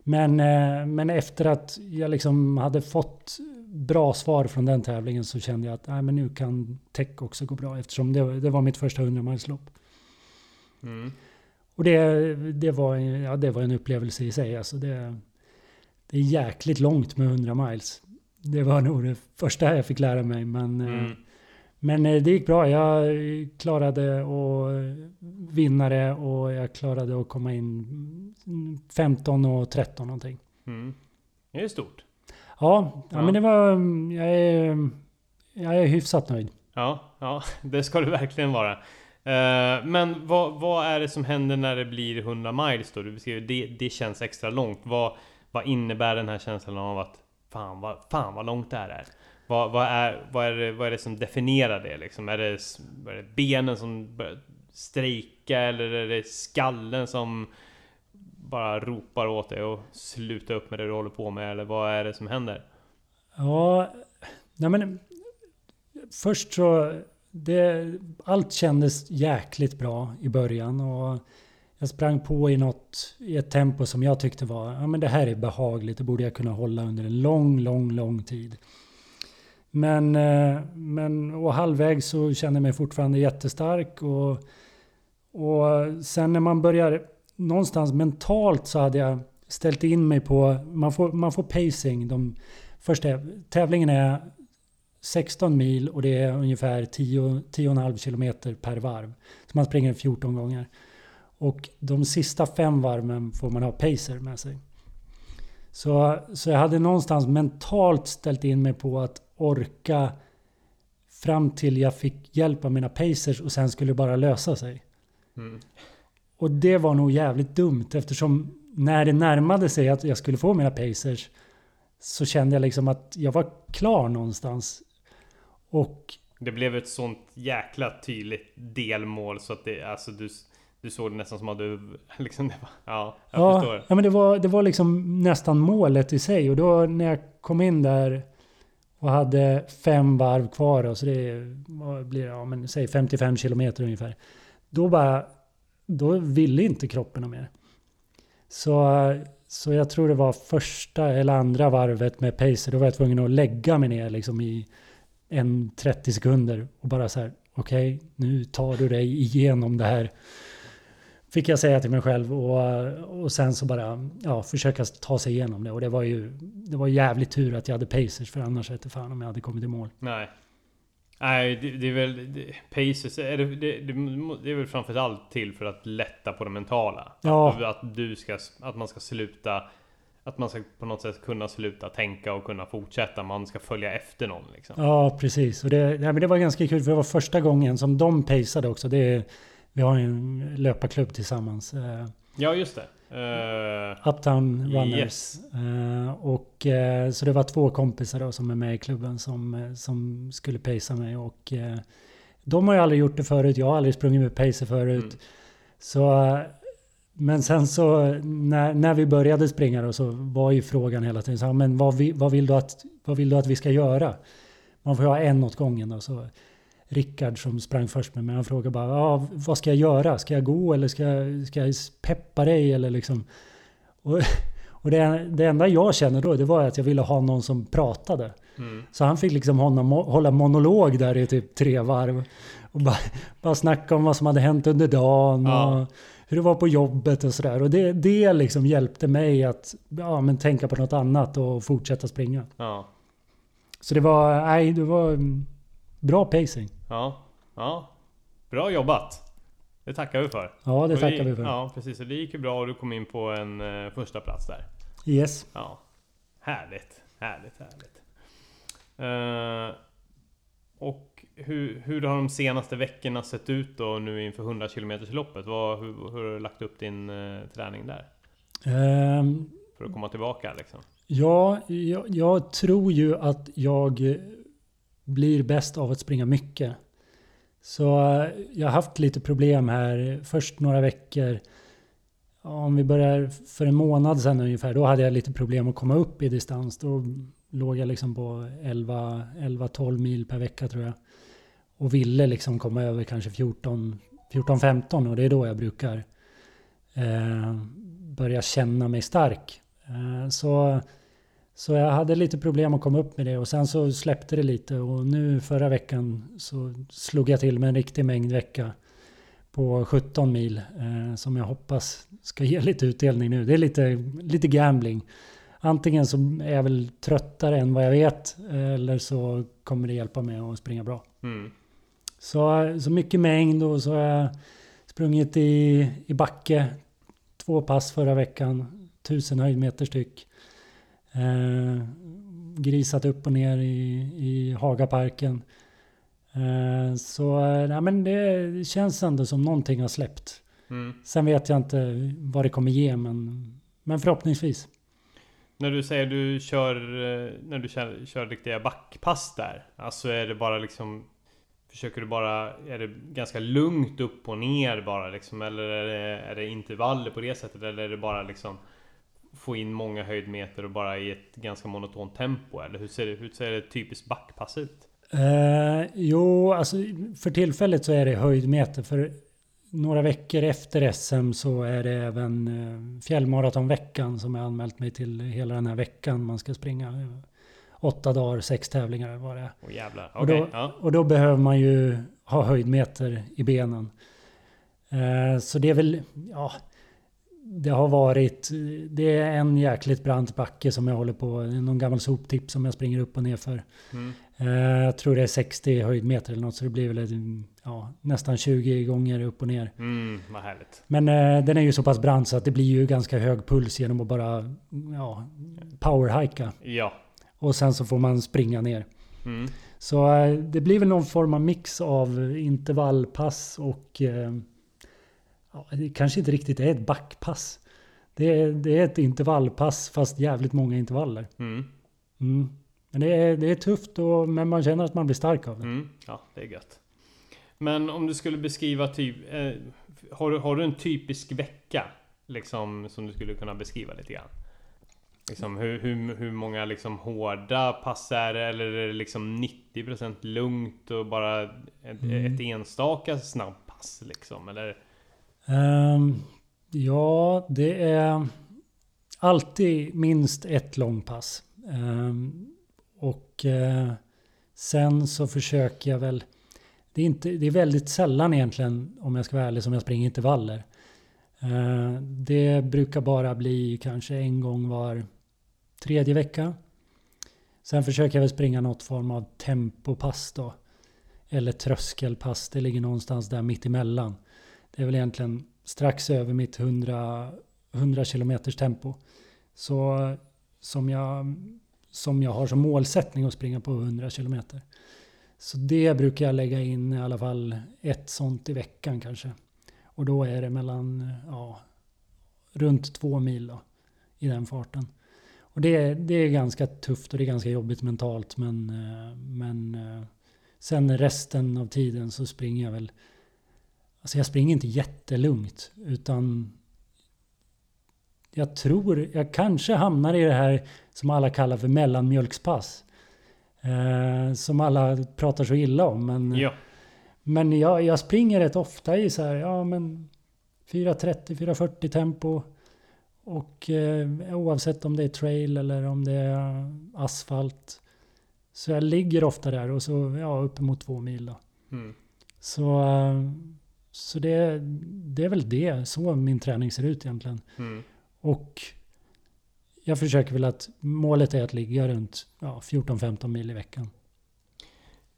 Men, eh, men efter att jag liksom hade fått bra svar från den tävlingen så kände jag att nej, men nu kan tech också gå bra. Eftersom det, det var mitt första 100 milslopp. Mm. Och det, det, var, ja, det var en upplevelse i sig. Alltså det, det är jäkligt långt med 100 miles. Det var nog det första jag fick lära mig. Men, eh, Mm. men eh, det gick bra. Jag klarade att vinna det och jag klarade att komma in 15 och 13 någonting. Mm. Det är stort. Ja, ja, men det var... Jag är, jag är hyfsat nöjd. Ja, ja, det ska du verkligen vara. Eh, men vad, vad är det som händer när det blir 100 miles då? Du beskriver det, det känns extra långt. Vad, vad innebär den här känslan av att fan vad, fan vad långt det här är? Vad, vad, är, vad, är det, vad är det som definierar det liksom? Är det, är det benen som börjar strejka eller är det skallen som bara ropar åt dig och sluta upp med det du håller på med? Eller vad är det som händer? Ja, nej men... Först så... Det, allt kändes jäkligt bra i början och jag sprang på i något, i ett tempo som jag tyckte var, ja men det här är behagligt, det borde jag kunna hålla under en lång, lång, lång tid. Men, eh, men och halvvägs så kände jag mig fortfarande jättestark och, och sen när man börjar, någonstans mentalt så hade jag ställt in mig på, man får, man får pacing. De, första, tävlingen är 16 mil och det är ungefär 10 10,5 kilometer per varv. Så man springer 14 gånger. Och de sista fem varven får man ha pacer med sig. Så, så jag hade någonstans mentalt ställt in mig på att orka fram till jag fick hjälp av mina pacers och sen skulle det bara lösa sig. Mm. Och det var nog jävligt dumt eftersom när det närmade sig att jag skulle få mina pacers så kände jag liksom att jag var klar någonstans. Och Det blev ett sånt jäkla tydligt delmål så att det, alltså du, du såg det nästan som att du liksom, var, ja, jag ja, förstår. ja, men det var, det var liksom nästan målet i sig. Och då när jag kom in där och hade fem varv kvar, och så det blir ja, men säg 55 kilometer ungefär. Då bara, då ville inte kroppen mer. Så, så jag tror det var första eller andra varvet med pacer, då var jag tvungen att lägga mig ner liksom i en 30 sekunder och bara så här, okej, nu tar du dig igenom det här. Fick jag säga till mig själv och, och sen så bara ja, försöka ta sig igenom det. Och det var ju det var jävligt tur att jag hade pacers för annars vete fan om jag hade kommit i mål. Nej. Nej, det, det är väl... Det, Pacers, är det, det, det, är väl framförallt till för att lätta på det mentala. Ja. Att, att du ska... Att man ska sluta... Att man ska på något sätt kunna sluta tänka och kunna fortsätta. Man ska följa efter någon liksom. Ja, precis. Och det, nej, men det var ganska kul för det var första gången som de paceade också. Det, vi har ju en löparklubb tillsammans. Eh, Ja, just det. Eh, Uptown Runners. Yes. Eh, och, eh, så det var två kompisar då som är med i klubben som, som skulle pacea mig. Och, de har ju aldrig gjort det förut. Jag har aldrig sprungit med pacer förut. Mm. Så, men sen så när, när vi började springa då, så var ju frågan hela tiden så men vad, vi, vad, vill du att, vad vill du att vi ska göra? Man får ju ha en åt gången då. Så Rickard som sprang först med mig, han frågade bara ja, vad ska jag göra? Ska jag gå eller ska, jag- ska jag peppa dig? Eller liksom. Och, och det, det enda jag kände då det var att jag ville ha någon som pratade. mm. Så han fick liksom honom, hålla monolog där i typ tre varv. Och bara, bara snacka om vad som hade hänt under dagen. Ja. Och hur det var på jobbet och sådär. Och det, det liksom hjälpte mig att ja, men tänka på något annat och fortsätta springa. Ja. Så det var, nej, det var mm, bra pacing. Ja. Ja. Bra jobbat. Det tackar vi för. Ja, det Och tackar vi för. Ja, precis. Och det gick ju bra och du kom in på en uh, första plats där. Yes. Ja. Härligt. Härligt, härligt. Eh, och hur, hur har de senaste veckorna sett ut då nu inför 100 km loppet? Vad, hur, hur har du lagt upp din eh, träning där? Ehm, För att komma tillbaka liksom? ja, jag, jag tror ju att jag eh, blir bäst av att springa mycket. Så eh, jag har haft lite problem här. Först några veckor. Om vi börjar för en månad sedan ungefär. Då hade jag lite problem att komma upp i distans. Då låg jag liksom på 11-12 mil per vecka tror jag. Och ville liksom komma över kanske 14 14-15 och det är då jag brukar eh, börja känna mig stark. Eh, så, så jag hade lite problem att komma upp med det och sen så släppte det lite och nu förra veckan så slog jag till med en riktig mängd vecka på 17 mil eh, som jag hoppas ska ge lite utdelning nu. Det är lite, lite gambling. Antingen så är jag väl tröttare än vad jag vet eller så kommer det hjälpa mig att springa bra. Mm. Så, så mycket mängd och så har jag sprungit i, i backe. Två pass förra veckan. Tusen höjdmeter styck. Eh, grisat upp och ner i, i Hagaparken. Eh, så nej, men det känns ändå som någonting har släppt. Mm. Sen vet jag inte vad det kommer ge men, men förhoppningsvis. När du säger du kör, eh, när du kör, kör riktiga backpass där. Alltså är det bara liksom Försöker du bara, är det ganska lugnt upp och ner bara liksom? Eller är det, är det intervaller på det sättet? Eller är det bara liksom Få in många höjdmeter och bara i ett ganska monotont tempo? Eller hur ser det, hur ser det typiskt backpass ut? Eh, jo, alltså för tillfället så är det höjdmeter. För några veckor efter SM så är det även eh, fjällmaratonveckan som jag anmält mig till hela den här veckan. Man ska springa åtta dagar, sex tävlingar vad det. Åh jävlar. Och, Okej, då, ja. och då behöver man ju ha höjdmeter i benen. Eh, så det är väl, ja, det har varit, det är en jäkligt brant backe som jag håller på, någon gammal soptipp som jag springer upp och ner för. Mm. Eh, jag tror det är 60 höjdmeter eller något så det blir väl ett, ja, nästan 20 gånger upp och ner. Mm, vad härligt. Men eh, den är ju så pass brant så att det blir ju ganska hög puls genom att bara ja, powerhika. Ja. Och sen så får man springa ner. Mm. Så eh, det blir väl någon form av mix av intervallpass och eh, ja, det kanske inte riktigt är ett backpass. Det är, det är ett intervallpass fast jävligt många intervaller. Mm. Mm. Men det är, det är tufft och, men man känner att man blir stark av det. Mm. Ja, det är gött. Men om du skulle beskriva typ... Eh, har, du, har du en typisk vecka? Liksom som du skulle kunna beskriva lite grann? Liksom hur, hur, hur många liksom hårda pass är det? Eller är det liksom 90% lugnt och bara ett, Mm. ett enstaka snabbpass liksom? Eller? Ehm, ja, det är alltid minst ett långpass. Ehm, och eh, sen så försöker jag väl... Det är, inte, det är väldigt sällan egentligen, om jag ska vara ärlig, som jag springer intervaller. Uh, det brukar bara bli kanske en gång var tredje vecka. Sen försöker jag väl springa något form av tempopass då. Eller tröskelpass, det ligger någonstans där mitt emellan. Det är väl egentligen strax över mitt 100, 100 km tempo. Så som jag, som jag har som målsättning att springa på 100 km. Så det brukar jag lägga in i alla fall ett sånt i veckan kanske. Och då är det mellan, ja, runt två mil då, i den farten. Och det, det är ganska tufft och det är ganska jobbigt mentalt men, eh, men eh, sen resten av tiden så springer jag väl Alltså jag springer inte jättelugnt utan jag tror, jag kanske hamnar i det här som alla kallar för mellanmjölkspass. Eh, som alla pratar så illa om. Men, Ja. men jag, jag springer rätt ofta i så här, ja men 4.30-4.40 tempo. Och eh, oavsett om det är trail eller om det är asfalt. Så jag ligger ofta där och så ja, uppemot två mil då. Mm. Så, eh, så det, det är väl det, så min träning ser ut egentligen. Mm. Och jag försöker väl att målet är att ligga runt ja, 14-15 mil i veckan.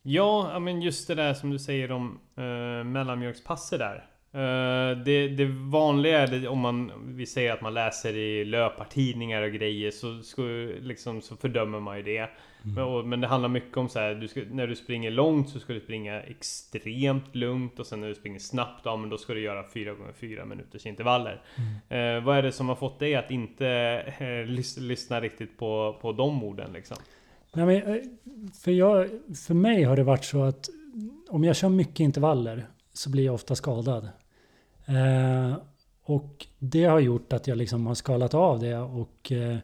Ja, men just det där som du säger om uh, mellanmjölkspasset där. Eh, det, det vanliga det, om man, vi säger att man läser i löpartidningar och grejer så, så, liksom, så fördömer man ju det. Men, och, men det handlar mycket om så här, du ska, när du springer långt så ska du springa extremt lugnt och sen när du springer snabbt, ja men då ska du göra 4 gånger 4 minuters intervaller. Eh, vad är det som har fått dig att inte eh, lys- lyssna riktigt på, på de orden liksom? Nej, men, eh, för, jag, för mig har det varit så att om jag kör mycket intervaller så blir jag ofta skadad. Eh, och det har gjort att jag liksom har skalat av det och, eh,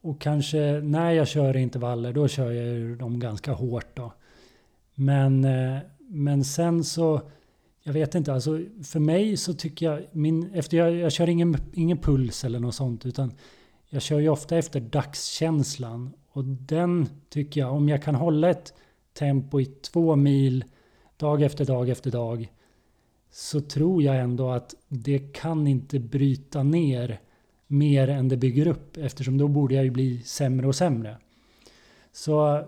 och kanske när jag kör intervaller då kör jag ju dem ganska hårt då. Men, eh, men sen så, jag vet inte, alltså för mig så tycker jag, min, efter jag, jag kör ingen, ingen puls eller något sånt utan jag kör ju ofta efter dagskänslan och den tycker jag, om jag kan hålla ett tempo i två mil dag efter dag efter dag så tror jag ändå att det kan inte bryta ner mer än det bygger upp eftersom då borde jag ju bli sämre och sämre. Så,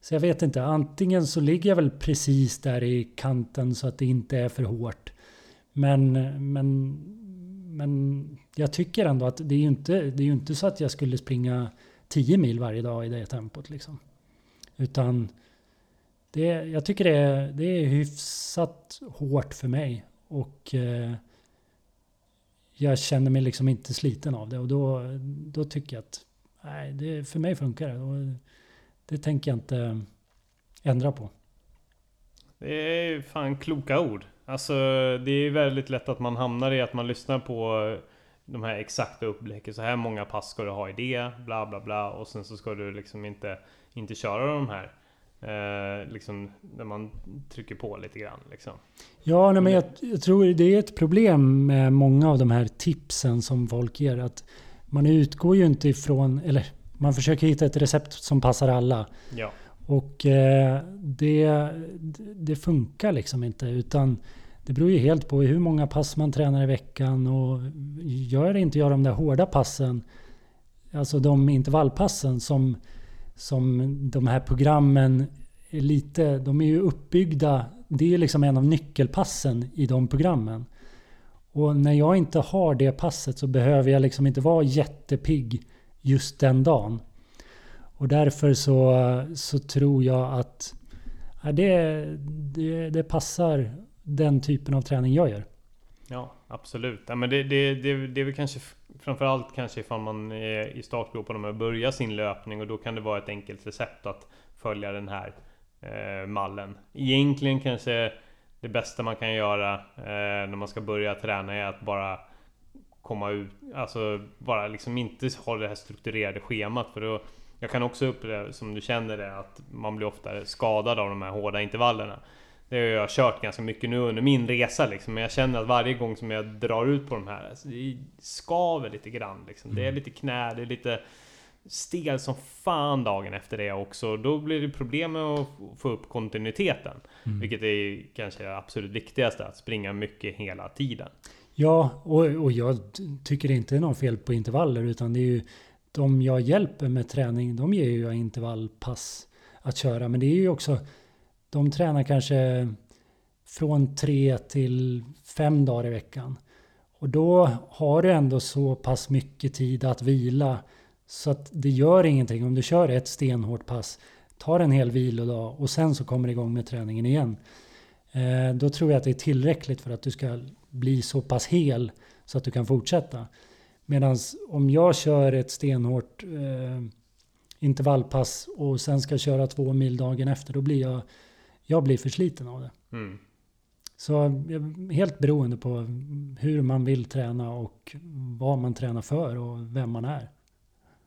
så jag vet inte, antingen så ligger jag väl precis där i kanten så att det inte är för hårt. Men, men, men jag tycker ändå att det är ju inte, det är ju inte så att jag skulle springa 10 mil varje dag i det tempot. Liksom. Utan det, jag tycker det är, det är hyfsat hårt för mig. Och eh, jag känner mig liksom inte sliten av det. Och då, då tycker jag att nej, det, för mig funkar det. Och det tänker jag inte ändra på. Det är fan kloka ord. Alltså det är väldigt lätt att man hamnar i att man lyssnar på de här exakta uppläggen. Så här många pass ska du ha i det, bla bla bla. Och sen så ska du liksom inte, inte köra de här. Eh, liksom när man trycker på lite grann. Liksom. Ja, nej, men jag, jag, tror det är ett problem med många av de här tipsen som folk ger. Att man utgår ju inte ifrån, eller man försöker hitta ett recept som passar alla. Ja. Och eh, det, det funkar liksom inte. Utan det beror ju helt på hur många pass man tränar i veckan. Och gör inte jag de där hårda passen, alltså de intervallpassen som, som de här programmen är lite, de är ju uppbyggda. Det är liksom en av nyckelpassen i de programmen. Och när jag inte har det passet så behöver jag liksom inte vara jättepigg just den dagen. Och därför så, så tror jag att ja, det, det, det passar den typen av träning jag gör. Ja, absolut. Ja, men det, det, det, det är väl kanske framförallt kanske ifall man är i startgroparna med att börja sin löpning och då kan det vara ett enkelt recept att följa den här eh, mallen. Egentligen kanske det bästa man kan göra eh, när man ska börja träna är att bara komma ut, alltså bara liksom inte ha det här strukturerade schemat för då jag kan också uppleva, som du känner det, att man blir ofta skadad av de här hårda intervallerna. Det har jag kört ganska mycket nu under min resa liksom. Men jag känner att varje gång som jag drar ut på de här, alltså, det skaver lite grann. Liksom. Det är mm. lite knä, det är lite stel som fan dagen efter det också. Då blir det problem med att få upp kontinuiteten. Mm. Vilket är kanske det absolut viktigaste, att springa mycket hela tiden. Ja, och, och jag tycker inte det är något fel på intervaller, utan det är ju de jag hjälper med träning, de ger ju intervallpass att köra. Men det är ju också, de tränar kanske från tre till fem dagar i veckan. Och då har du ändå så pass mycket tid att vila så att det gör ingenting om du kör ett stenhårt pass, tar en hel vilodag och sen så kommer igång med träningen igen. Eh, då tror jag att det är tillräckligt för att du ska bli så pass hel så att du kan fortsätta. Medan om jag kör ett stenhårt eh, intervallpass och sen ska köra två mil dagen efter, då blir jag, jag blir försliten av det. Mm. Så helt beroende på hur man vill träna och vad man tränar för och vem man är.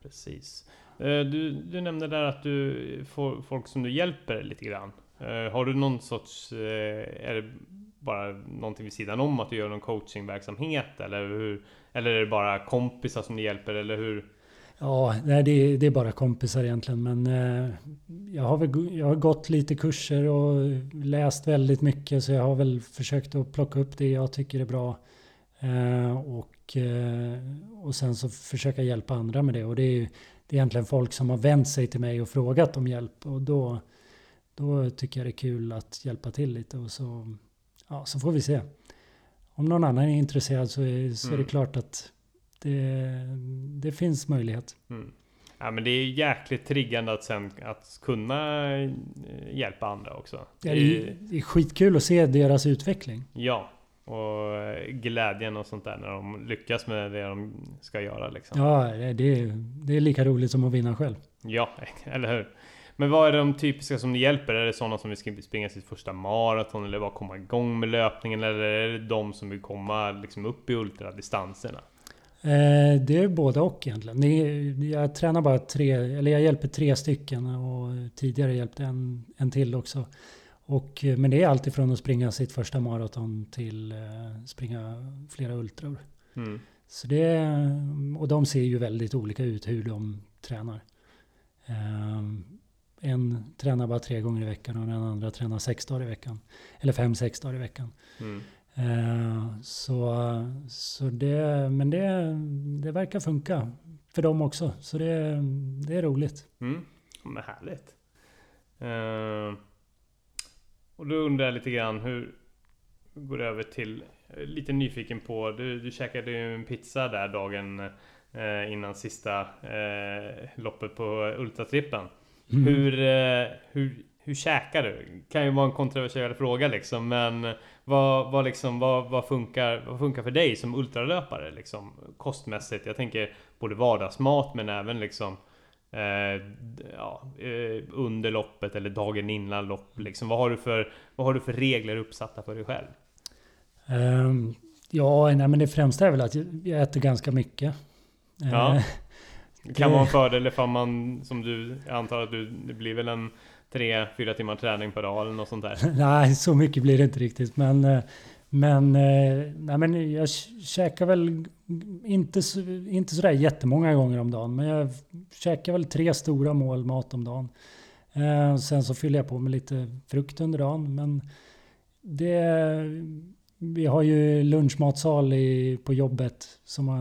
Precis. Eh, du, du nämnde där att du får folk som du hjälper lite grann. Eh, har du någon sorts, eh, är det bara någonting vid sidan om att du gör någon coachingverksamhet eller hur? Eller är det bara kompisar som du hjälper eller hur? Ja, nej, det, är, det är bara kompisar egentligen. Men eh, jag, har väl, jag har gått lite kurser och läst väldigt mycket. Så jag har väl försökt att plocka upp det jag tycker är bra. Eh, och, eh, och sen så försöka hjälpa andra med det. Och det är, det är egentligen folk som har vänt sig till mig och frågat om hjälp. Och då, då tycker jag det är kul att hjälpa till lite. Och så, ja, så får vi se om någon annan är intresserad så är, så är det mm. klart att det, det finns möjlighet. Mm. Ja men det är jäkligt triggande att sen att kunna eh, hjälpa andra också. Det är, det är skitkul att se deras utveckling. Ja, och glädjen och sånt där när de lyckas med det de ska göra liksom. Ja, det är, det är lika roligt som att vinna själv. Ja, eller hur? Men vad är de typiska som ni hjälper? Är det sådana som vill springa sitt första maraton eller bara komma igång med löpningen? Eller är det de som vill komma liksom upp i ultradistanserna? Eh, det är både och egentligen. Jag tränar bara tre, eller jag hjälper tre stycken och tidigare hjälpte en, en till också. Och, men det är alltifrån att springa sitt första maraton till eh, springa flera ultror. Mm. Så det, och de ser ju väldigt olika ut hur de tränar. Um, en tränar bara tre gånger i veckan och den andra tränar sex dagar i veckan. Eller fem, sex dagar i veckan. Mm. Uh, så, så det, men det, det verkar funka för dem också. Så det, det är roligt. Mm. Men härligt. Uh, och då undrar jag lite grann hur går det över till Lite nyfiken på, du, du käkade ju en pizza där dagen eh, innan sista eh, loppet på Ultratrippen. Mm. Hur, eh, hur, hur käkar du? Kan ju vara en kontroversiell fråga liksom, men vad, vad, liksom, vad, vad, funkar, vad funkar för dig som ultralöpare liksom, kostmässigt? Jag tänker både vardagsmat men även liksom eh, ja, eh, under loppet eller dagen innan lopp. Liksom. Vad, har du för, vad har du för regler uppsatta för dig själv? Ehm, ja, nej, men det främsta är väl att jag äter ganska mycket. Ja. Eh, Det kan vara en fördel ifall man, som du, jag antar att du, det blir väl en 3-4 timmar träning per dag eller något sånt där. nej, så mycket blir det inte riktigt. Men, eh, men, eh, nej, men jag käkar väl inte, inte sådär jättemånga gånger om dagen. Men jag käkar väl tre stora mål mat om dagen. Eh, Sen så fyller jag på med lite frukt under dagen. Men det, vi har ju lunchmatsal i, på jobbet som har,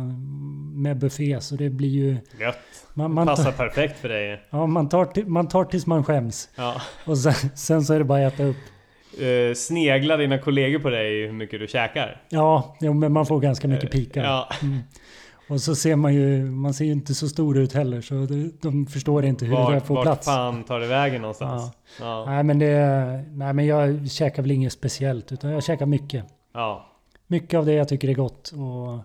med buffé. Så det blir ju... Gött! Man, man, Passar tar, perfekt för dig. ja, man, tar, till- man tar tills man skäms. Ja. Och sen, sen så är det bara att äta upp. Eh, sneglar dina kollegor på dig hur mycket du käkar? Ja, jo, men man får ganska mycket Eh, pikar. Ja, Mm. Och så ser man ju, man ser ju inte så stor ut heller så de, de förstår inte hur det där vart, får vart plats. fan tar det vägen någonstans? Ja. Nej men det, nej men jag käkar väl inget speciellt utan jag käkar mycket. Ja. Mycket av det jag tycker är gott och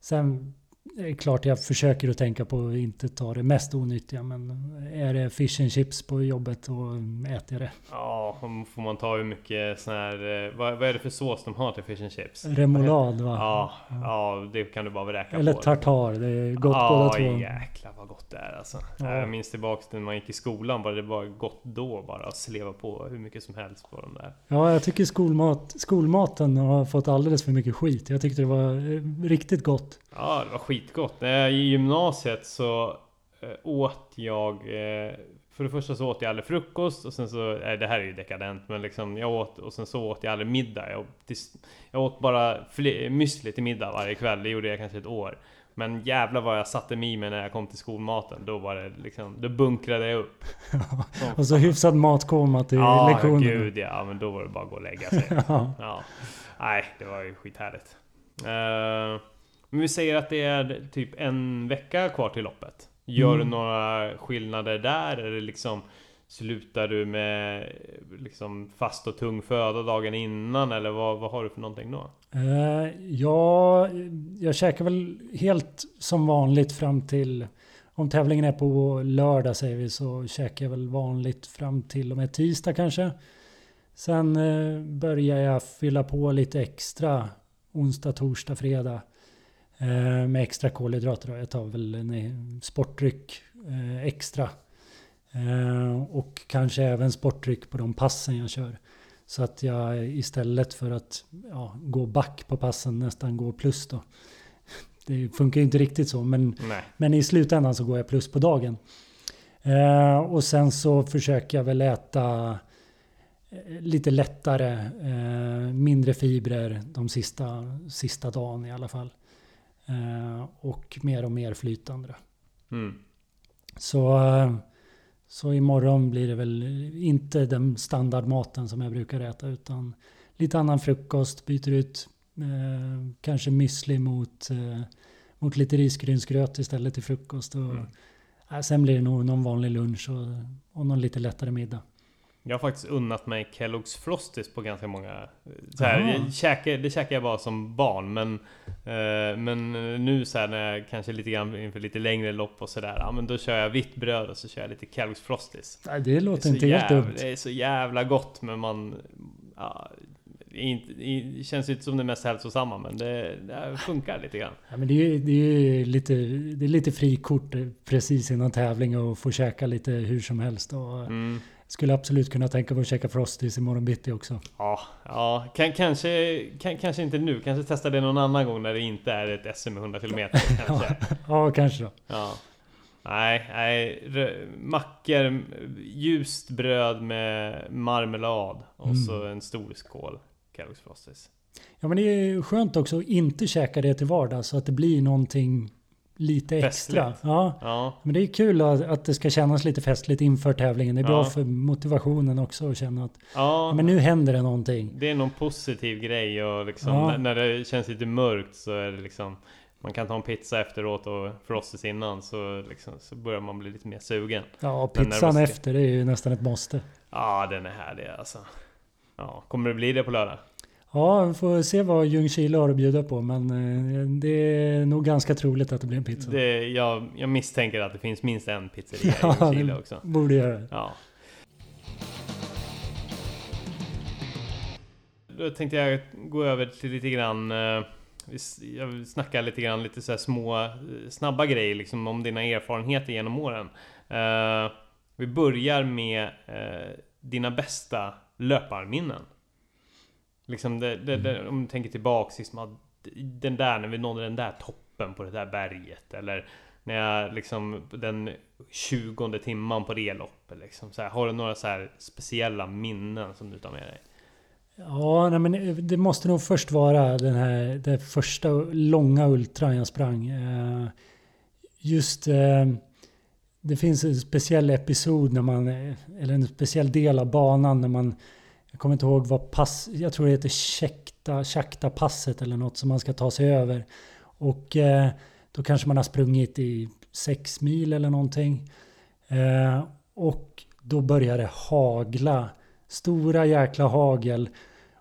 sen är det klart jag försöker att tänka på att inte ta det mest onyttiga men är det fish and chips på jobbet då äter jag det. Ja, får man ta hur mycket sån här... eh, Vad, vad är det för sås de har till fish and chips? Remoulad va? Ja, ja, det kan du bara räkna Eller på. tartar, det är gott ja, båda två. jäklar vad gott det är alltså. Ja. Jag minns tillbaks när man gick i skolan, bara det var gott då bara att sleva på hur mycket som helst på de där. Ja, jag tycker skolmat, skolmaten har fått alldeles för mycket skit. Jag tyckte det var eh, riktigt gott. Ja, det var skitgott. Jag i gymnasiet så eh, åt jag... Eh, för det första så åt jag aldrig frukost och sen så... Eh, det här är ju dekadent men liksom jag åt och sen så åt jag aldrig middag. Jag, jag åt bara müsli till middag varje kväll. Det gjorde jag kanske ett år. Men jävlar vad jag satte mig i mig när jag kom till skolmaten. Då var det liksom... Då bunkrade jag upp. Och så hyfsad matkoma till Ja, lektionerna. gud ja. Men då var det bara att gå och lägga sig. Ja. Ja. Nej, det var ju skithärligt. Uh, men vi säger att det är typ en vecka kvar till loppet. Gör Mm. du några skillnader där? Eller liksom Slutar du med liksom fast och tung föda dagen innan? Eller vad, vad har du för någonting då? Eh, ja, jag käkar väl helt som vanligt fram till... Om tävlingen är på lördag säger vi så käkar jag väl vanligt fram till och med tisdag kanske. Sen eh, börjar jag fylla på lite extra onsdag, torsdag, fredag. Eh, med extra kolhydrater. Jag tar väl en eh, sportdryck eh, extra. Och kanske även sportdryck på de passen jag kör. Så att jag istället för att ja, gå back på passen nästan går plus då. Det funkar ju inte riktigt så men, Nej. men i slutändan så går jag plus på dagen. Eh, och sen så försöker jag väl äta lite lättare, eh, mindre fibrer de sista, sista dagen i alla fall. Eh, och mer och mer flytande. Mm. Så, eh, så imorgon blir det väl inte den standardmaten som jag brukar äta utan lite annan frukost, byter ut eh, kanske müsli mot, eh, mot lite risgrynsgröt istället till frukost. Och, Mm. eh, sen blir det nog någon vanlig lunch och, och någon lite lättare middag. Jag har faktiskt unnat mig Kellogg's Frosties på ganska många... Så här, jag käkar, det käkar jag bara som barn men... Eh, men nu så här när jag kanske lite grann inför lite längre lopp och sådär. Ja men då kör jag vitt bröd och så kör jag lite Kellogg's Frosties. Nej, det Det låter så inte helt dumt. det är så jävla gott men man... Ja, det inte, det känns ju inte som det mest hälsosamma men det, det funkar lite grann. Ja, men det, är, det, är lite, det är lite frikort eh, precis innan tävling och få käka lite hur som helst. Och, Mm. Skulle absolut kunna tänka mig att käka Frosties imorgon bitti också. Ja, ja kan, kanske, kan, kanske inte nu. Kanske testa det någon annan gång när det inte är ett SM med 100 km kanske. Ja, kanske då. Ja. Nej, nej. Mackor, ljust bröd med marmelad och Mm. så en stor skål Kellogg's Frosties. Ja, men det är skönt också att inte käka det till vardags så att det blir någonting lite extra. Festligt. Ja, Ja, men det är kul att, det ska kännas lite festligt inför tävlingen. Det är bra Ja. för motivationen också att känna att ja. men nu händer det någonting. Det är någon positiv grej och liksom när, när det känns lite mörkt så är det liksom man kan ta en pizza efteråt och frostis innan så, liksom, så börjar man bli lite mer sugen. Ja, pizzan nervositet. efter det är ju nästan ett måste. Ja, den är härlig alltså. Ja, kommer det bli det på lördag? Ja, vi får se vad Ljungskile har att bjuda på. Men eh, det är nog ganska troligt att det blir en pizza. Det, jag, jag misstänker att det finns minst en pizzeria Ja, i Ljungskile det- också. Borde göra det. Ja. Då tänkte jag gå över till lite grann eh, Jag vill snacka lite grann lite så små eh, snabba grejer liksom om dina erfarenheter genom åren. Vi börjar med dina bästa löparminnen. Liksom det, det, det, om du tänker tillbaks liksom att den där när vi nådde den där toppen på det där berget eller när jag liksom den 20 timman på det loppet liksom så här, Har du några så här speciella minnen som du tar med dig? Ja, nej, men det måste nog först vara den här det första långa ultran jag sprang. Eh, Just eh, det finns en speciell episod när man, eh, eller en speciell del av banan när man, jag kommer inte ihåg vad pass, jag tror det heter Tjakta passet eller något som man ska ta sig över. Och eh, då kanske man har sprungit i sex mil eller någonting. Eh, och då börjar det hagla. Stora jäkla hagel.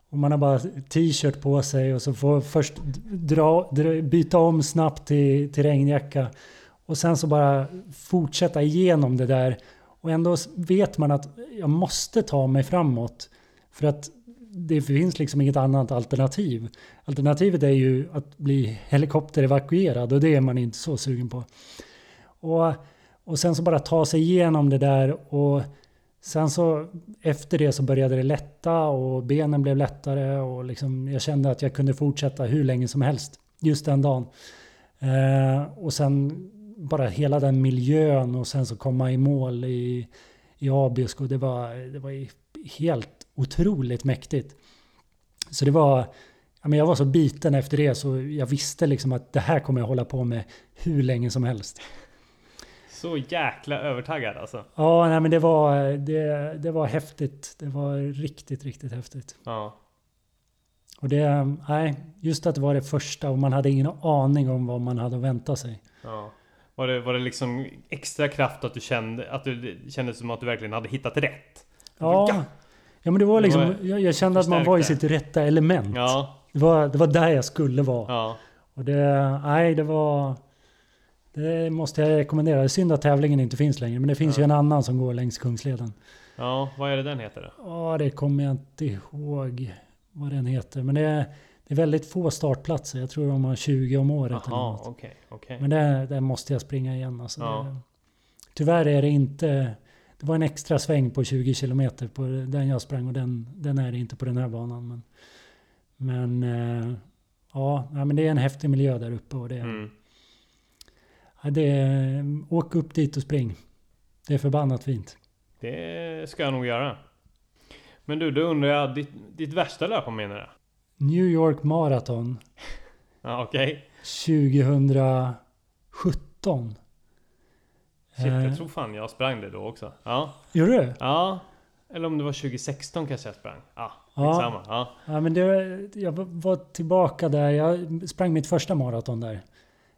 Och man har bara t-shirt på sig och så får först dra, dra, byta om snabbt till, till regnjacka. Och sen så bara fortsätta igenom det där. Och ändå vet man att jag måste ta mig framåt. För att det finns liksom inget annat alternativ. Alternativet är ju att bli helikopterevakuerad och det är man inte så sugen på. Och, och sen så bara ta sig igenom det där och sen så efter det så började det lätta och benen blev lättare och liksom jag kände att jag kunde fortsätta hur länge som helst just den dagen. Eh, och sen bara hela den miljön och sen så komma i mål i, i Abisko. Det var, det var helt otroligt mäktigt. Så det var, ja, men jag var så biten efter det så jag visste liksom att det här kommer jag hålla på med hur länge som helst. Så jäkla övertaggad alltså. Ja, nej, men det var, det, det var häftigt. Det var riktigt, riktigt häftigt. Ja. Och det, nej, just att det var det första och man hade ingen aning om vad man hade att vänta sig. ja. Var, det, var det liksom extra kraft att du kände att du det kändes som att du verkligen hade hittat rätt? Ja, Ja. Ja men det var liksom, jag, jag kände att man var i sitt rätta element. Ja. Det, var, det var där jag skulle vara. Ja. Och det, nej, det var... Det måste jag rekommendera. Det är synd att tävlingen inte finns längre. Men det finns Ja. ju en annan som går längs Kungsleden. Ja, vad är det den heter då? Ja, det kommer jag inte ihåg vad den heter. Men det är, det är väldigt få startplatser. Jag tror de har 20 om året. eller Jaha, något. okej, okej. Men där, där måste jag springa igen. Alltså Ja. det, tyvärr är det inte... Det var en extra sväng på 20 kilometer på den jag sprang och den, den är det inte på den här banan. Men, men eh, ja, men det är en häftig miljö där uppe. Och det, Mm. ja, det åk upp dit och spring. Det är förbannat fint. Det ska jag nog göra. Men du, då undrar jag, ditt, ditt värsta löparminne då? New York Marathon Ja, okej. 2017. Shit, Eh. jag tror fan jag sprang det då också. Ja. Gör du? Ja. Eller om det var 2016 kanske jag sprang. Ja, Ja. skitsamma. Ja. Ja, men det, jag var tillbaka där. Jag sprang mitt första maraton där.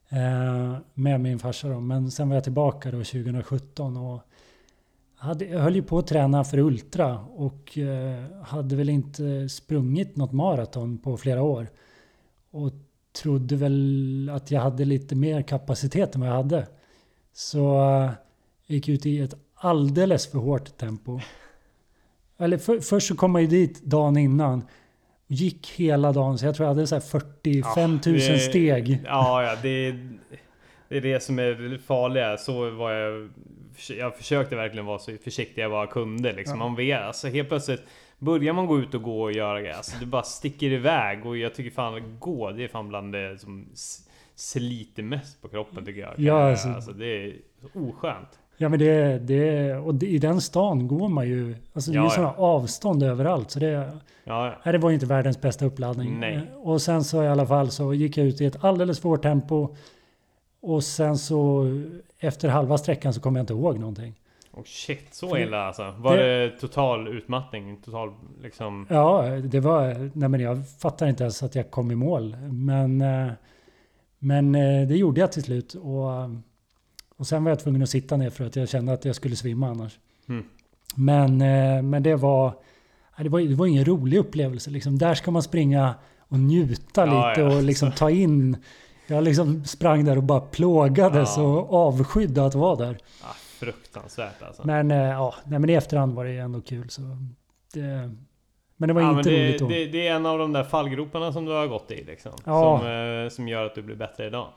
Eh, med min farsa då. Men sen var jag tillbaka då 2017. Och hade, jag höll ju på att träna för Ultra. Och eh, hade väl inte sprungit något maraton på flera år. Och trodde väl att jag hade lite mer kapacitet än vad jag hade. Så eh, jag gick ut i ett alldeles för hårt tempo. Eller för, först så kom man ju dit dagen innan. Och gick hela dagen, så jag tror jag hade så här 45 000 det- steg. Ja, ja, det, det är det som är farliga. Så var jag... Jag försökte verkligen vara så försiktig jag bara kunde. Liksom. Man vet, alltså helt plötsligt börjar man gå ut och gå och göra grejer. Alltså, det bara sticker iväg. Och jag tycker fan att gå, det är fan bland det som sliter mest på kroppen tycker jag. Ja, alltså, alltså- det är oskönt. Ja men det, det och det, i den stan går man ju, alltså det Ja, är ju ja. sådana avstånd överallt. Så det, Ja, ja. det var ju inte världens bästa uppladdning. Nej. Eh, Och sen så i alla fall så gick jag ut i ett alldeles för tempo. Och sen så efter halva sträckan så kommer jag inte ihåg någonting. Oh shit, så illa alltså. Var det- det, total utmattning? Total liksom... Ja, det var... Nej men jag fattar inte ens att jag kom i mål. Men... Men eh, det gjorde jag till slut. Och, och sen var jag tvungen att sitta ner för att jag kände att jag skulle svimma annars. Mm. Men, eh, men det var, det var, det var ingen rolig upplevelse. Liksom. Där ska man springa och njuta Ja, lite ja. och liksom ta in. Jag liksom sprang där och bara plågades Ja. och avskydde att vara där. Ah, fruktansvärt alltså. Men, eh, ja, nej, men i efterhand var det ändå kul. Så det, men det var ja, inte men roligt det, då. det, det är en av de där fallgroparna som du har gått i liksom. Ja. Som, eh, som gör att du blir bättre idag.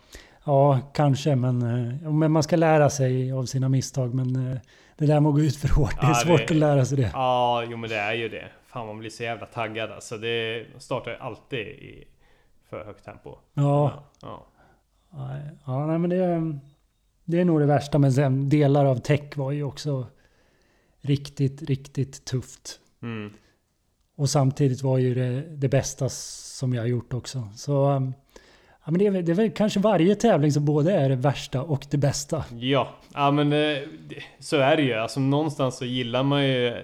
Ja, kanske. Men, eh, ja, men man ska lära sig av sina misstag. Men eh, det där med att gå ut för hårt, det är Ja, svårt det- att lära sig det. Ja, jo men det är ju det. Fan man blir så jävla taggad alltså. Det startar alltid i för högt tempo. Ja, ja. nej, ja nej, men det, det är nog det värsta. Men sen delar av tech var ju också riktigt, riktigt tufft. Mm. Och samtidigt var ju det det bästa som jag har gjort också. Så um, ja, men det, är, det är väl kanske varje tävling som både är det värsta och det bästa. Ja, ja men eh, så är det ju. Alltså någonstans så gillar man ju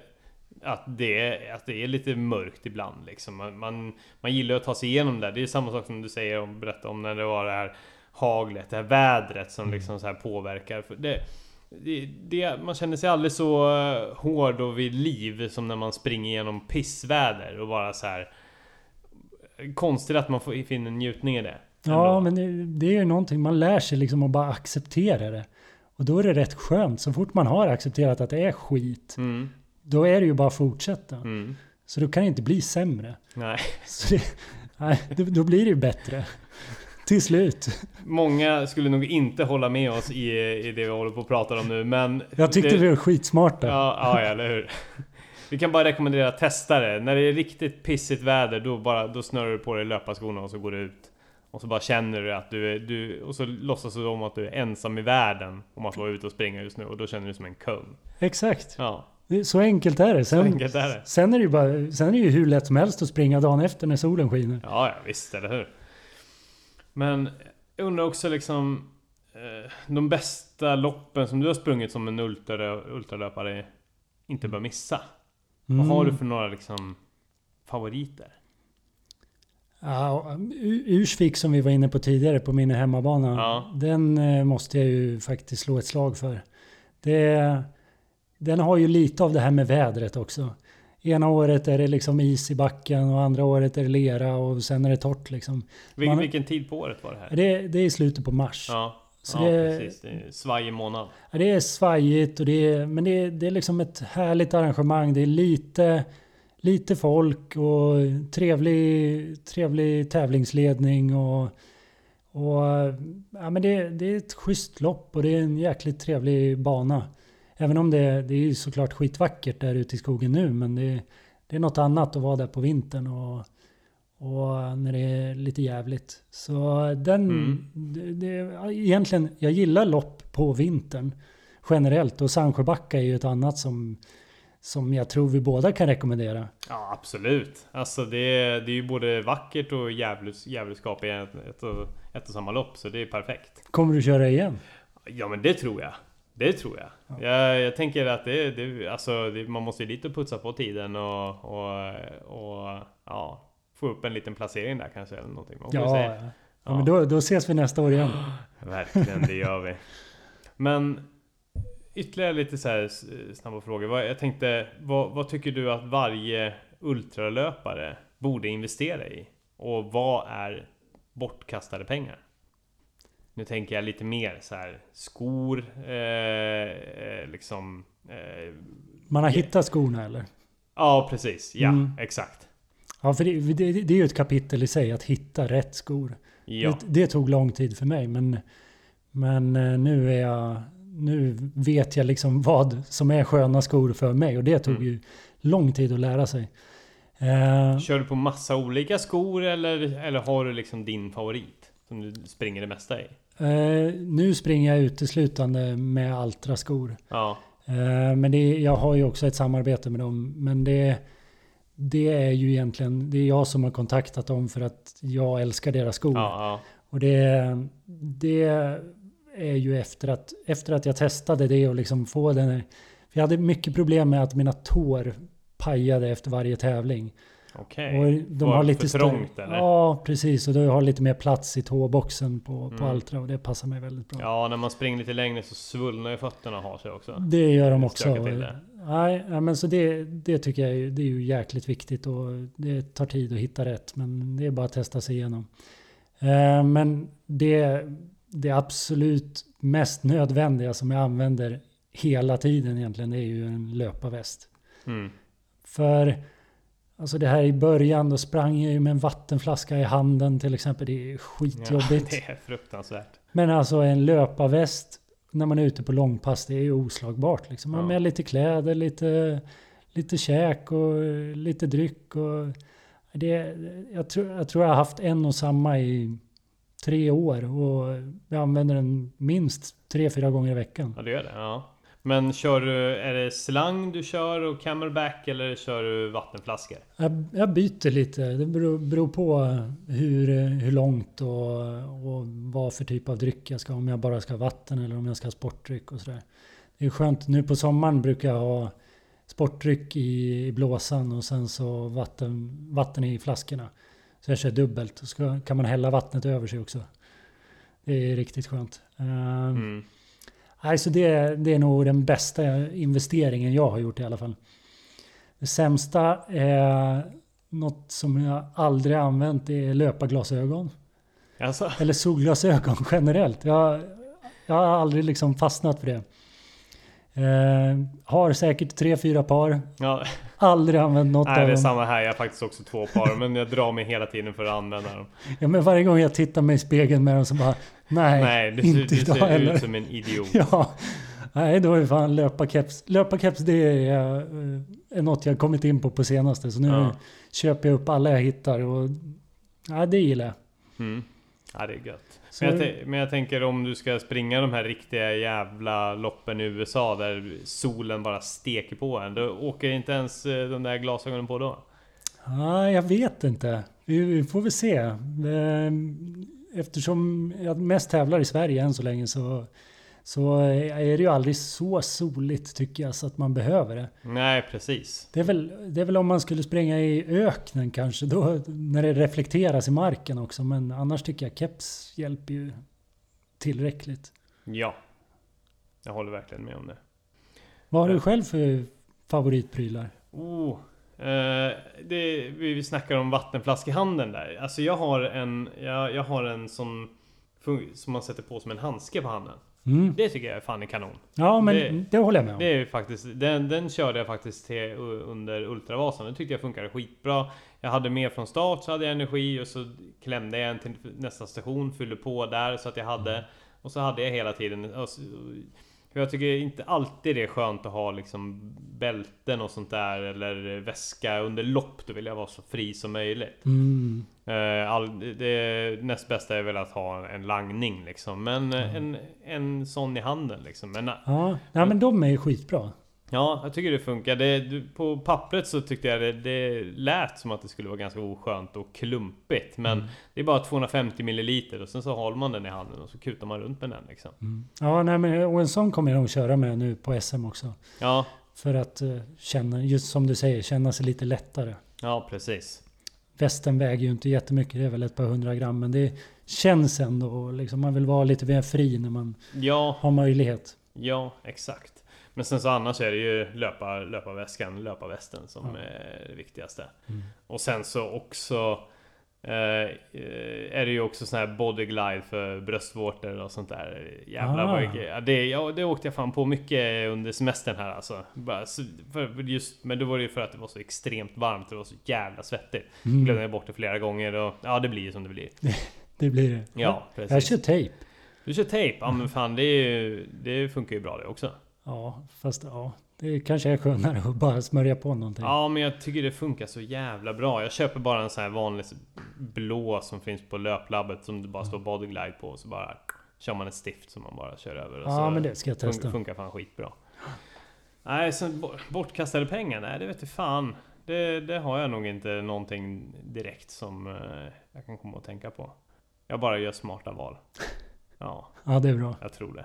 att det, är- att det är lite mörkt ibland liksom. Man, man, man gillar att ta sig igenom det. Det är samma sak som du säger och berättade om när det var det här haglet, det här vädret som liksom så här påverkar. För det, det, det, man känner sig aldrig så eh, hård och vid liv som när man springer igenom pissväder och bara så här Konstigt att man får finna njutning i det. Ja, ändå. men det, det är ju någonting man lär sig liksom att bara acceptera det. Och då är det rätt skönt. Så fort man har accepterat att det är skit, Mm, då är det ju bara att fortsätta. mm. Så då kan det inte bli sämre. Nej. Så det, nej, då, då blir det ju bättre. Till slut. Många skulle nog inte hålla med oss i, i det vi håller på att prata om nu men... Jag tyckte det, vi var skitsmarta. Ja, ja, eller hur? Vi kan bara rekommendera att testa det. När det är riktigt pissigt väder då, bara, då snurrar du på dig löparskorna och så går du ut. Och så bara känner du att du är... Du, och så låtsas du om att du är ensam i världen om att vara ute och springa just nu och då känner du dig som en kung. Exakt. Ja, Så enkelt är det. så Sen, enkelt är det. sen, är det ju bara, sen är det ju hur lätt som helst att springa dagen efter när solen skiner. Ja, ja visst, eller hur? Men jag undrar också liksom... Eh, de bästa loppen som du har sprungit som en ultra, ultralöpare inte bör missa. Mm. Vad har du för några liksom favoriter? Ja, Ursvik som vi var inne på tidigare på min hemmabana. Ja. Den eh, måste jag ju faktiskt slå ett slag för. Det, den har ju lite av det här med vädret också. Ena året är det liksom is i backen och andra året är det lera och sen är det torrt liksom. Vil, Man- Vilken tid på året var det här? Det, det är i slutet på mars. Ja, Så ja det- precis. Det är svajig månad. Det är svajigt och det är, men det är, det är liksom ett härligt arrangemang. Det är lite, lite folk och trevlig, trevlig tävlingsledning och, och ja, men det, det är ett schysst lopp och det är en jäkligt trevlig bana. Även om det, det är såklart skitvackert där ute i skogen nu men det, det är något annat att vara där på vintern och, och när det är lite jävligt. Så den, Mm. det, det, egentligen, jag gillar lopp på vintern generellt och Sandsjöbacka är ju ett annat som, som jag tror vi båda kan rekommendera. Ja, absolut. Alltså det, är- det är ju både vackert och djävulsk- djävulskap i ett, ett, och, ett och samma lopp. Så det är perfekt. Kommer du köra igen? Ja men det tror jag. Det tror jag. Jag, jag tänker att det, det, alltså, det, man måste ju dit och putsa på tiden och, och, och ja, få upp en liten placering där kanske. Eller någonting. Man Ja, ja. ja men då, då ses vi nästa år igen. Verkligen, det gör vi. Men ytterligare lite så snabba frågor. Jag tänkte, vad, vad tycker du att varje ultralöpare borde investera i? Och vad är bortkastade pengar? Nu tänker jag lite mer så här skor, eh, eh, liksom... Eh, Man har hittat skorna eller? ja, precis. Ja, Mm. exakt. Ja, för det, det, det är ju ett kapitel i sig att hitta rätt skor. Ja, Det, det tog lång tid för mig men, men eh, nu är jag... Nu vet jag liksom vad som är sköna skor för mig och det tog Mm. ju lång tid att lära sig. Eh, Kör du på massa olika skor eller, eller har du liksom din favorit? Som du springer det mesta i? Eh, nu springer jag uteslutande med Altra-skor. Ja, Eh, men det, jag har ju också ett samarbete med dem. Men det, det är ju egentligen det är jag som har kontaktat dem för att jag älskar deras skor. ja, Och det, det är ju efter att, efter att jag testade det och liksom få den här, Jag hade mycket problem med att mina tår pajade efter varje tävling. Okej. Och de Var har lite för större- trångt, eller? Ja, precis. Och du har lite mer plats i tåboxen på, på Mm. Altra och det passar mig väldigt bra. Ja, när man springer lite längre så svullnar ju fötterna och har sig också. Det gör de också. Nej, men så det, det tycker jag är, det är ju jäkligt viktigt och det tar tid att hitta rätt. Men det är bara att testa sig igenom. Eh, men det, det absolut mest nödvändiga som jag använder hela tiden egentligen är ju en löparväst. Mm. För alltså det här i början då sprang jag ju med en vattenflaska i handen till exempel. Det är Ja, skitjobbigt. det är fruktansvärt. Men alltså en löparväst när man är ute på långpass, det är ju oslagbart. Liksom. Man har Ja. med lite kläder, lite, lite käk och lite dryck. Och det, jag, tror, jag tror jag har haft en och samma i tre år och jag använder den minst tre, fyra gånger i veckan. Ja, det gör det. Ja. Men kör du, är det slang du kör och camelback eller kör du vattenflaskor? Jag, jag byter lite. Det beror, beror på hur, hur långt och, och vad för typ av dryck jag ska ha. Om jag bara ska ha vatten eller om jag ska ha sportdryck och sådär. Det är skönt. Nu på sommaren brukar jag ha sportdryck i, i blåsan och sen så vatten, vatten i flaskorna. Så jag kör dubbelt. Så kan man hälla vattnet över sig också. Det är riktigt skönt. Ehm, Mm. Nej, så det, det är nog den bästa investeringen jag har gjort i alla fall. Det sämsta är något som jag aldrig använt, är löparglasögon. Alltså, Eller solglasögon generellt. Jag, jag har aldrig liksom fastnat för det. Eh, har säkert tre, fyra par. ja, Aldrig använt något nej, av det är dem. samma här. Jag har faktiskt också två par, men jag drar mig hela tiden för att använda dem. Ja, men varje gång jag tittar mig i spegeln med dem så bara, nej, Nej, du, inte du idag ser heller. ut som en idiot. Ja, nej då är fan löparkeps. Löparkeps det är, eh, är något jag kommit in på på senaste. Så nu Ja. köper jag upp alla jag hittar och ja, det gillar jag. Mm. Ja, det är gött. Men jag, tän- men jag tänker om du ska springa de här riktiga jävla loppen i USA där solen bara steker på en. Då åker inte ens eh, de där glasögonen på då? ja, jag vet inte. Vi, vi får väl se. Eftersom jag mest tävlar i Sverige än så länge så, så är det ju aldrig så soligt tycker jag så att man behöver det. Nej, precis. Det är, väl, det är väl om man skulle springa i öknen kanske, då, när det reflekteras i marken också. Men annars tycker jag keps hjälper ju tillräckligt. Ja. Jag håller verkligen med om det. Vad har du själv för favoritprylar? Oh, eh, det, vi, snackar om vattenflaskehandeln där. Alltså jag har en, jag, jag har en som, som man sätter på som en handske på handen. Mm. Det tycker jag är fan är kanon. Ja, men det, Det- håller jag med om. Det är faktiskt, den, den körde jag faktiskt till, under Ultravasan. Den tyckte jag funkade skitbra. Jag hade med från start så hade jag energi och så klämde jag en till nästa station, fyllde på där så att jag hade. Och så hade jag hela tiden. För jag tycker inte alltid det är skönt att ha liksom bälten och sånt där eller väska under lopp. Då vill jag vara så fri som möjligt. Mm. Eh, All, det näst bästa är väl att ha en langning liksom. Men eh, en, en sån i handen liksom. Men Ja, nej, men de är ju skitbra. Ja, jag tycker det funkar. Det, på pappret så tyckte jag det, det lät som att det skulle vara ganska oskönt och klumpigt. Men Mm. det är bara 250 milliliter och sen så håller man den i handen och så kutar man runt med den liksom. Mm. Ja, nej, men, och en sån kommer jag nog köra med nu på SM också. Ja, För att eh, känna, just som du säger, känna sig lite lättare. ja precis. Västen väger ju inte jättemycket, det är väl ett par hundra gram. Men det känns ändå, liksom, man vill vara lite mer fri när man Ja, har möjlighet. ja exakt. Men sen så annars är det ju löpa, löparväskan, löparvästen som Ja. är det viktigaste. Mm. Och sen så också eh, eh, är det ju också sån här bodyglide för bröstvårtor och sånt där. Jävlar Ah. vad jag, det, ja, det åkte jag fan på mycket under semestern här alltså. Bara, för just, men då var det ju för att det var så extremt varmt. Det var så jävla svettigt. Mm. Glömde jag bort det flera gånger och ja, det blir ju som det blir. Det blir det. Ja, Jag precis. kör tejp. Du kör tejp? Ja men fan det, ju, det funkar ju bra det också. Ja, fast ja. Det kanske är skönare att bara smörja på någonting. Ja men jag tycker det funkar så jävla bra. Jag köper bara en sån här vanlig blå som finns på löplabbet som det bara står bodyglide på. Och så bara kör man ett stift som man bara kör över. Och Ja, så men det ska jag testa. fun- funkar fan skitbra. Nej, sen bo- bortkastade pengar? Nej, det vet du fan. Det, det har jag nog inte någonting direkt som eh, jag kan komma att tänka på. Jag bara gör smarta val. Ja, Ja, det är bra. jag tror det.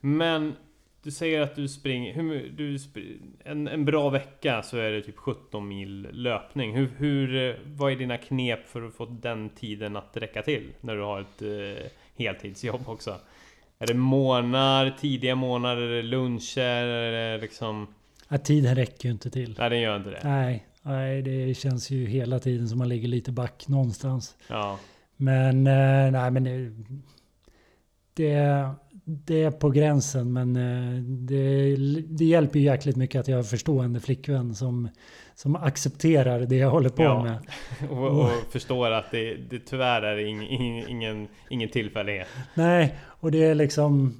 Men du säger att du springer... Hur, du spr- en, en bra vecka så är det typ 17 mil löpning. Hur, hur, eh, vad är dina knep för att få den tiden att räcka till? När du har ett eh, heltidsjobb också. Är det morgnar, tidiga morgnar, är det luncher? Är det liksom... Ja, tiden räcker ju inte till. Nej, den gör inte det. Nej, nej, det känns ju hela tiden som man ligger lite back någonstans. Ja. Men eh, nej, men det, det, det är på gränsen. Men eh, det, det hjälper ju jäkligt mycket att jag har förstående flickvän som, som accepterar det jag håller på Ja. med. Och, och förstår att det, det tyvärr är ing, ing, ingen, ingen tillfällighet. Nej, och det är liksom...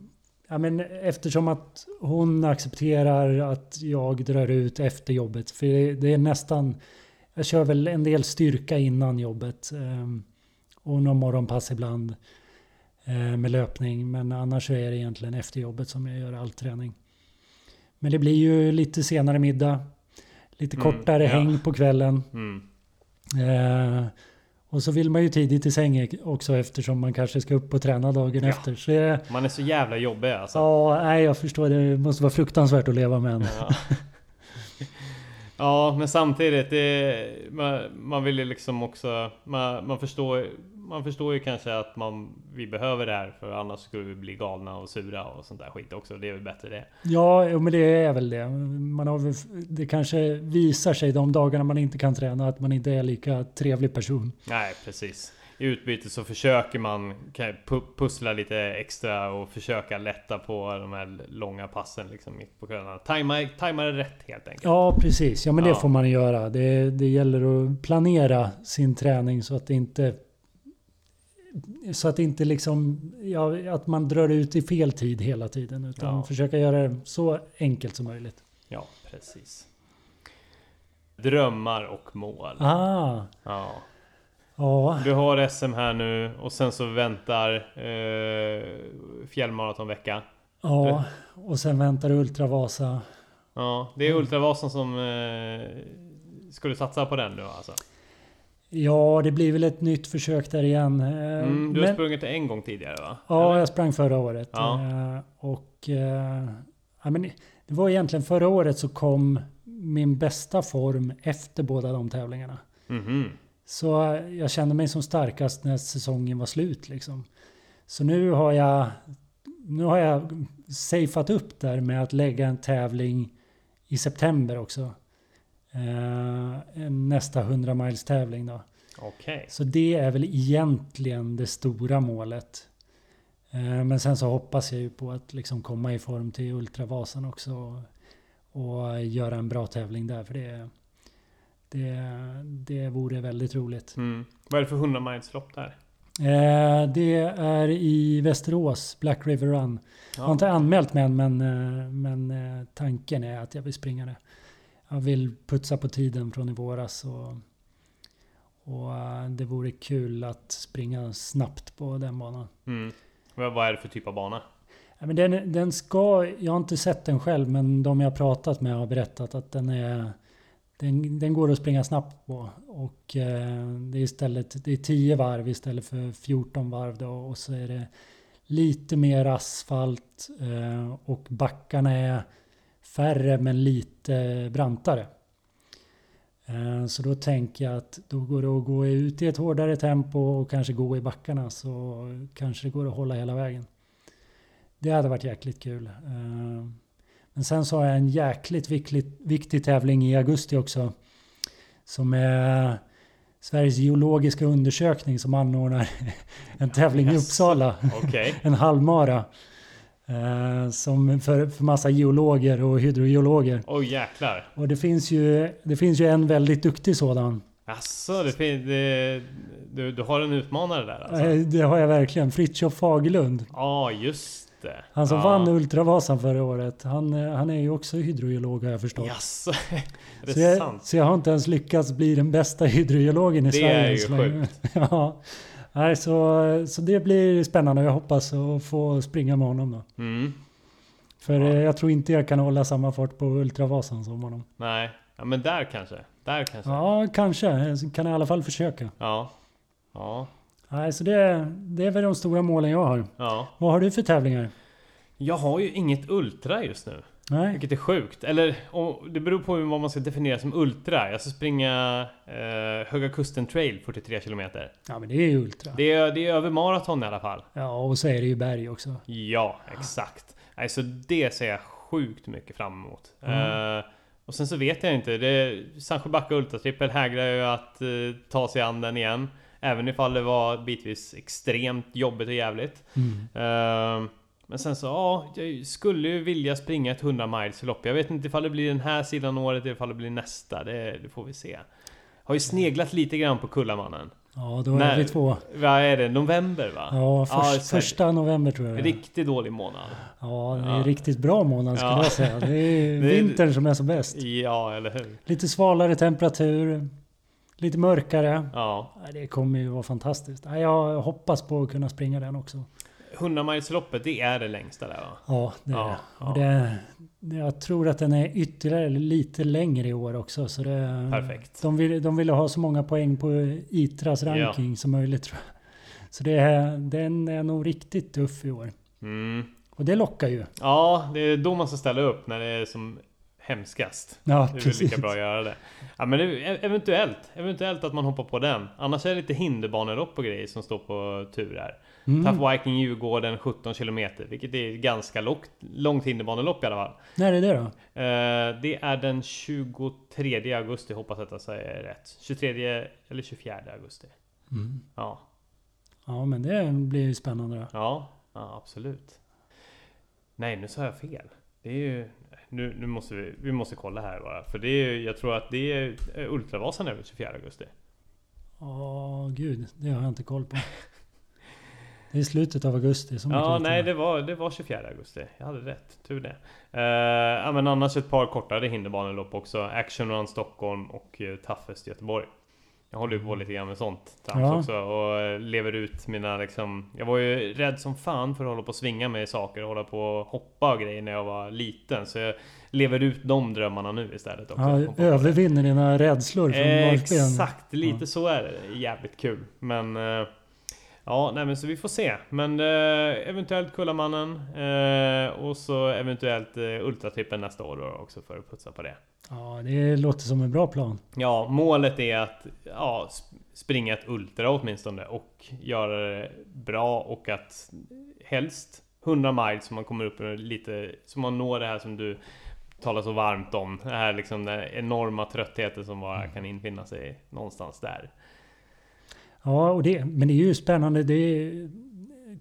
Ja, men eftersom att hon accepterar att jag drar ut efter jobbet. För det, det är nästan... Jag kör väl en del styrka innan jobbet. ehm, och någon morgonpass ibland. Eh, med löpning. Men annars är det egentligen efter jobbet som jag gör all träning. Men det blir ju lite senare middag. Lite Mm, kortare ja. häng på kvällen. Mm. Eh, och så vill man ju tidigt i säng också eftersom man kanske ska upp och träna dagen Ja. efter. Så det, Man är så jävla jobbig alltså. ja, nej, jag förstår. Det måste vara fruktansvärt att leva med en. Ja. ja, men samtidigt, det, man, man vill ju liksom också... Man, man, förstår, man förstår ju kanske att man, vi behöver det här för annars skulle vi bli galna och sura och sånt där skit också. Det är väl bättre det. Ja, men det är väl det. Man har, det kanske visar sig de dagarna man inte kan träna att man inte är lika trevlig person. Nej, precis. I utbyte så försöker man pussla lite extra och försöka lätta på de här långa passen liksom mitt på kvällarna. Tajma, tajma det rätt helt enkelt. Ja, precis. Ja, men det Ja. får man göra. Det, det gäller att planera sin träning så att det inte så att inte liksom ja, att man drar ut i fel tid hela tiden utan Ja. försöka göra det så enkelt som möjligt. Ja, precis. Drömmar och mål. Ah, Ja. ja, Du har SM här nu och sen så väntar eh, fjällmaratonvecka. ja. Och sen väntar Ultravasa. Ja, det är Ultravasan som... Eh, du satsa på den nu alltså? Ja, det blir väl ett nytt försök där igen. Eh, Mm, du har men- sprungit en gång tidigare va? Ja, Eller? jag sprang förra året. Ja. Eh, Och eh, ja, men det var egentligen förra året så kom min bästa form efter båda de tävlingarna. Mhm. Så eh, jag kände mig som starkast när säsongen var slut. Liksom. Så nu har jag nu har jag safeat upp där med att lägga en tävling i september också. Eh, nästa 100 miles tävling då. Okej. Så det är väl egentligen det stora målet. Eh, Men sen så hoppas jag ju på att liksom komma i form till Ultravasan också. Och, och göra en bra tävling där. För det, det, det vore väldigt roligt. Mm. Vad är det för 100 miles lopp där? Eh, Det är i Västerås, Black River Run. Jag har inte anmält mig än men, eh, men eh, tanken är att jag vill springa det. Jag vill putsa på tiden från i våras. Och, och eh, det vore kul att springa snabbt på den banan. Mm. Vad är det för typ av bana? Men den, den ska, jag har inte sett den själv men de jag har pratat med har berättat att den är den, den går att springa snabbt på. Och eh, det är istället det är 10 varv istället för 14 varv då. Och så är det lite mer asfalt eh, och backarna är färre men lite brantare. Eh, Så då tänker jag att då går det att gå ut i ett hårdare tempo och kanske gå i backarna så kanske det går att hålla hela vägen. Det hade varit jäkligt kul. Eh, Men sen så har jag en jäkligt viktig, viktig tävling i augusti också. Som är Sveriges geologiska undersökning som anordnar en tävling i Jaså. Uppsala. Okej. En halvmara. Eh, Som för, för massa geologer och hydrogeologer. Oj jäklar. Och det finns ju, det finns ju en väldigt duktig sådan. Asså, det det, du, du har en utmanare där alltså? Eh, Det har jag verkligen. Fritiof Fagerlund. Ja, just det. Han som ja. vann Ultravasan förra året. Han, eh, han är ju också hydrogeolog har jag förstått. Är det så, jag, sant? så jag har inte ens lyckats bli den bästa hydrogeologen i Det Sverige. är ju sjukt. ja. Nej, så, så det blir spännande. Jag hoppas att få springa med honom då. Mm. För Ja. jag tror inte jag kan hålla samma fart på Ultravasan som honom. Nej, ja, men där kanske. Där kanske. Ja, kanske. Jag kan i alla fall försöka. Ja. Ja. Nej, så det, det är väl de stora målen jag har. ja. Vad har du för tävlingar? Jag har ju inget Ultra just nu. Nej. Vilket är sjukt. Eller det beror på vad man ska definiera som Ultra. Jag ska springa eh, Höga Kusten Trail 43 km. Ja men det är ju Ultra. Det är, det är över maraton i alla fall. Ja och så är det ju berg också. Ja, exakt. Alltså det ser jag sjukt mycket fram emot. Mm. Eh, och sen så vet jag inte. Det, Sancho Backa Ultratrippel hägrar ju att eh, ta sig an den igen. Även ifall det var bitvis extremt jobbigt och jävligt. Mm. Men sen så, ja, jag skulle ju vilja springa ett 100 miles lopp. Jag vet inte ifall det blir den här sidan året eller ifall det blir nästa. Det, det får vi se. Har ju sneglat lite grann på Kullamannen. Ja då är När- vi två. Vad är det? November va? Ja, först, exakt. första november tror jag. Riktigt dålig månad. Ja, det är Ja. riktigt bra månad skulle Ja. jag säga. Det är vintern som är som bäst. Ja, eller hur? Lite svalare temperatur. Lite mörkare. Ja. Det kommer ju vara fantastiskt. Jag hoppas på att kunna springa den också. 100 milesloppet, det är det längsta där va? Ja, det är Ja, det. Och det. Jag tror att den är ytterligare lite längre i år också. Så det, Perfekt. De ville de ville ha så många poäng på ITRAs ranking som möjligt tror jag. Så det den är nog riktigt tuff i år. Mm. Och det lockar ju. Ja, det är då man ska ställa upp när det är som hemskast. Ja, Det är väl lika bra att göra det. Ja men eventuellt, eventuellt att man hoppar på den. Annars är det lite hinderbanelopp och grejer som står på tur här. Mm. Tough Viking Djurgården 17 km, vilket är ganska långt, långt hinderbanelopp i alla fall. När är det då? Eh, det är den 23 augusti, hoppas att jag säger rätt. 23 eller 24 augusti. Mm. Ja, Ja, men det blir ju spännande då. ja, ja absolut. Nej, nu sa jag fel. Det är ju... Nu, nu måste vi, vi måste kolla här bara. För det är jag tror att det är Ultravasan är väl 24 augusti. Ja, gud. Det har jag inte koll på. Det är slutet av augusti. Mycket Ja, nej det var, det var 24 augusti. Jag hade rätt. Tur det. Uh, ja, men annars ett par kortare hinderbanelopp också. Action Run Stockholm och uh, Toughest Göteborg. Jag håller ju på lite grann med sånt trams Ja. också och eh, lever ut mina liksom... Jag var ju rädd som fan för att hålla på och svinga med saker och hålla på och hoppa och grejer när jag var liten. Så jag lever ut de drömmarna nu istället också. Ja, övervinner dina rädslor från Eh. Exakt, lite Ja. så är det. Jävligt kul. Men... eh, Ja, nej men så vi får se. Men eh, eventuellt Kullamannen eh, och så eventuellt eh, Ultratrippen nästa år då också för att putsa på det. Ja, det låter som en bra plan. Ja, målet är att ja, sp- springa ett Ultra åtminstone och göra det bra och att helst 100 miles så man kommer upp lite, så man når det här som du talar så varmt om. Det här liksom den enorma tröttheten som bara kan infinna sig någonstans där. Ja, och det, men det är ju spännande. Det är,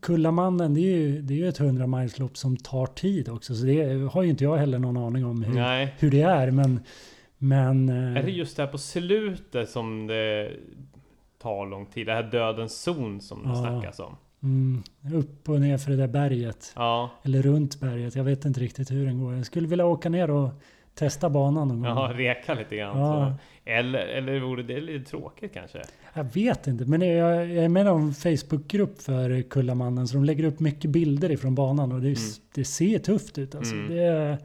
Kullamannen, det är ju, det är ju ett 100 mileslopp som tar tid också. Så det har ju inte jag heller någon aning om hur, Nej, hur det är. Men, men eh, Är det just där på slutet som det tar lång tid? Det här dödens zon som det Ja. snackas om. mm, upp och ner för det där berget. Ja, Eller runt berget. Jag vet inte riktigt hur den går. Jag skulle vilja åka ner och testa banan någon gång. ja reka lite grann. Ja. Eller, eller vore det lite tråkigt kanske? Jag vet inte, men jag, jag är med i en Facebookgrupp för Kullamannen. Så de lägger upp mycket bilder ifrån banan och det, det ser tufft ut. Alltså. Mm. Det,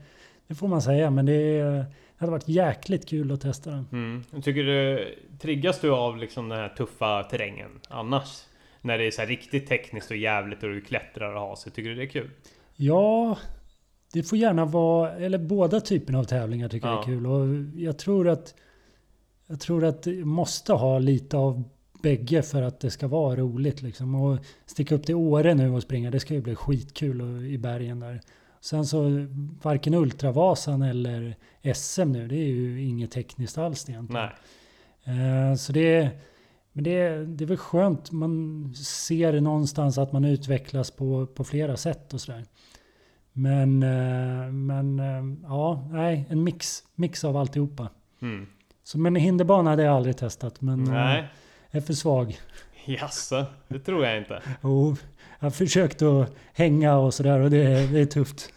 det får man säga, men det, det hade varit jäkligt kul att testa den. Mm. Tycker du, triggas du av liksom den här tuffa terrängen annars? När det är så riktigt tekniskt och jävligt och du klättrar och har sig. Tycker du det är kul? Ja, det får gärna vara, eller båda typerna av tävlingar tycker jag Ja. är kul. Och jag tror att jag tror att det måste ha lite av bägge för att det ska vara roligt. Liksom. Och sticka upp till Åre nu och springa, det ska ju bli skitkul i bergen där. Sen så varken Ultravasan eller SM nu, det är ju inget tekniskt alls egentligen. Nej. Eh, Så det, men det, det är väl skönt. Man ser någonstans att man utvecklas på, på flera sätt och sådär. Men, eh, men eh, ja, nej, en mix, mix av alltihopa. Mm. Så, men hinderbana hade jag aldrig testat, men eh, Nej. är för svag. Jaså, det tror jag inte. Och jag har försökt att hänga och sådär och det, det är tufft.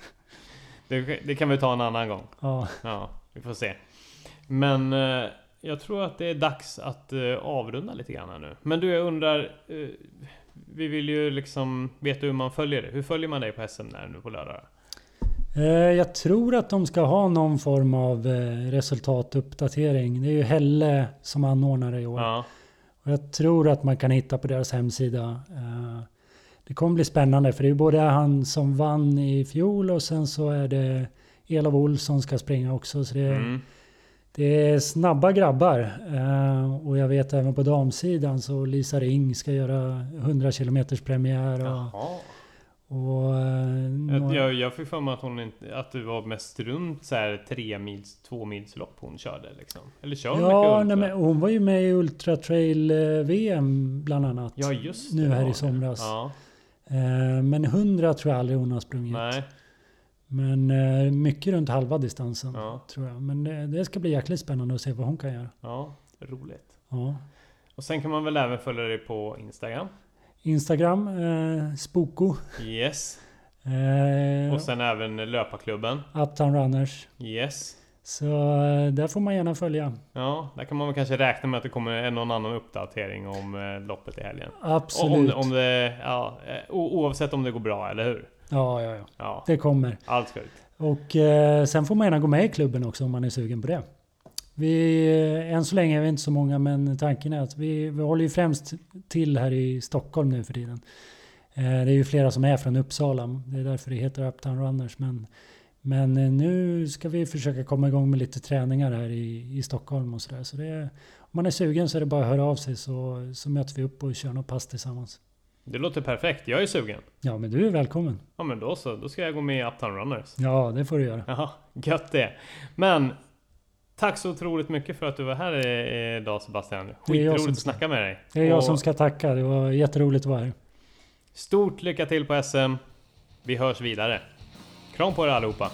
Det, det kan vi ta en annan gång. Ja, Ja, vi får se. Men jag tror att det är dags att avrunda lite grann här nu. Men du, jag undrar. Vi vill ju liksom veta hur man följer det. Hur följer man dig på SM där nu på lördag? Eh, Jag tror att de ska ha någon form av eh, resultatuppdatering. Det är ju Helle som anordnar det i år. Ja, Och jag tror att man kan hitta på deras hemsida. eh, det kommer bli spännande för det är både han som vann i fjol och sen så är det Elof Olsson ska springa också. Så det, Mm. Det är snabba grabbar. Eh, och jag vet även på damsidan så Lisa Ring ska göra 100 km premiär. Och, och, eh, Jag, några- jag, jag fick för mig att, hon inte, att det var mest runt så här tre mils, två mils lopp hon körde liksom. Eller kör hon Ja, mycket nej, hon var ju med i Ultra Trail eh, VM bland annat. Ja just nu det, här var i somras. Ja, Eh, Men 100 tror jag aldrig hon har sprungit. nej. Men eh, mycket runt halva distansen Ja. tror jag. Men det, det ska bli jäkligt spännande att se vad hon kan göra. Ja, roligt. Ja. Och sen kan man väl även följa dig på Instagram? Instagram, eh, Spoko. Yes. Eh, Och sen även löparklubben? Uptown Runners. Yes. Så eh, där får man gärna följa. Ja, där kan man väl kanske räkna med att det kommer en någon annan uppdatering om eh, loppet i helgen. Absolut. Om, om det, ja, eh, oavsett om det går bra, eller hur? Ja, ja, ja. Ja, Det kommer. allt sjukt. Och eh, sen får man gärna gå med i klubben också om man är sugen på det. Vi, eh, än så länge är vi inte så många men tanken är att vi, vi håller ju främst till här i Stockholm nu för tiden. Eh, det är ju flera som är från Uppsala. Det är därför det heter Uptown Runners. Men, men eh, nu ska vi försöka komma igång med lite träningar här i, i Stockholm och sådär. Så det är, om man är sugen så är det bara att höra av sig så, så möter vi upp och kör något pass tillsammans. Det låter perfekt. Jag är sugen. Ja men du är välkommen. Ja men då så, då ska jag gå med i Uptown Runners. Ja det får du göra. Jaha, gött det. Men Tack så otroligt mycket för att du var här i- idag Sebastian. Det är jag Skitroligt som att snacka med dig. Det är jag Och som ska tacka. Det var jätteroligt att vara här. Stort lycka till på SM. Vi hörs vidare. Kram på er allihopa.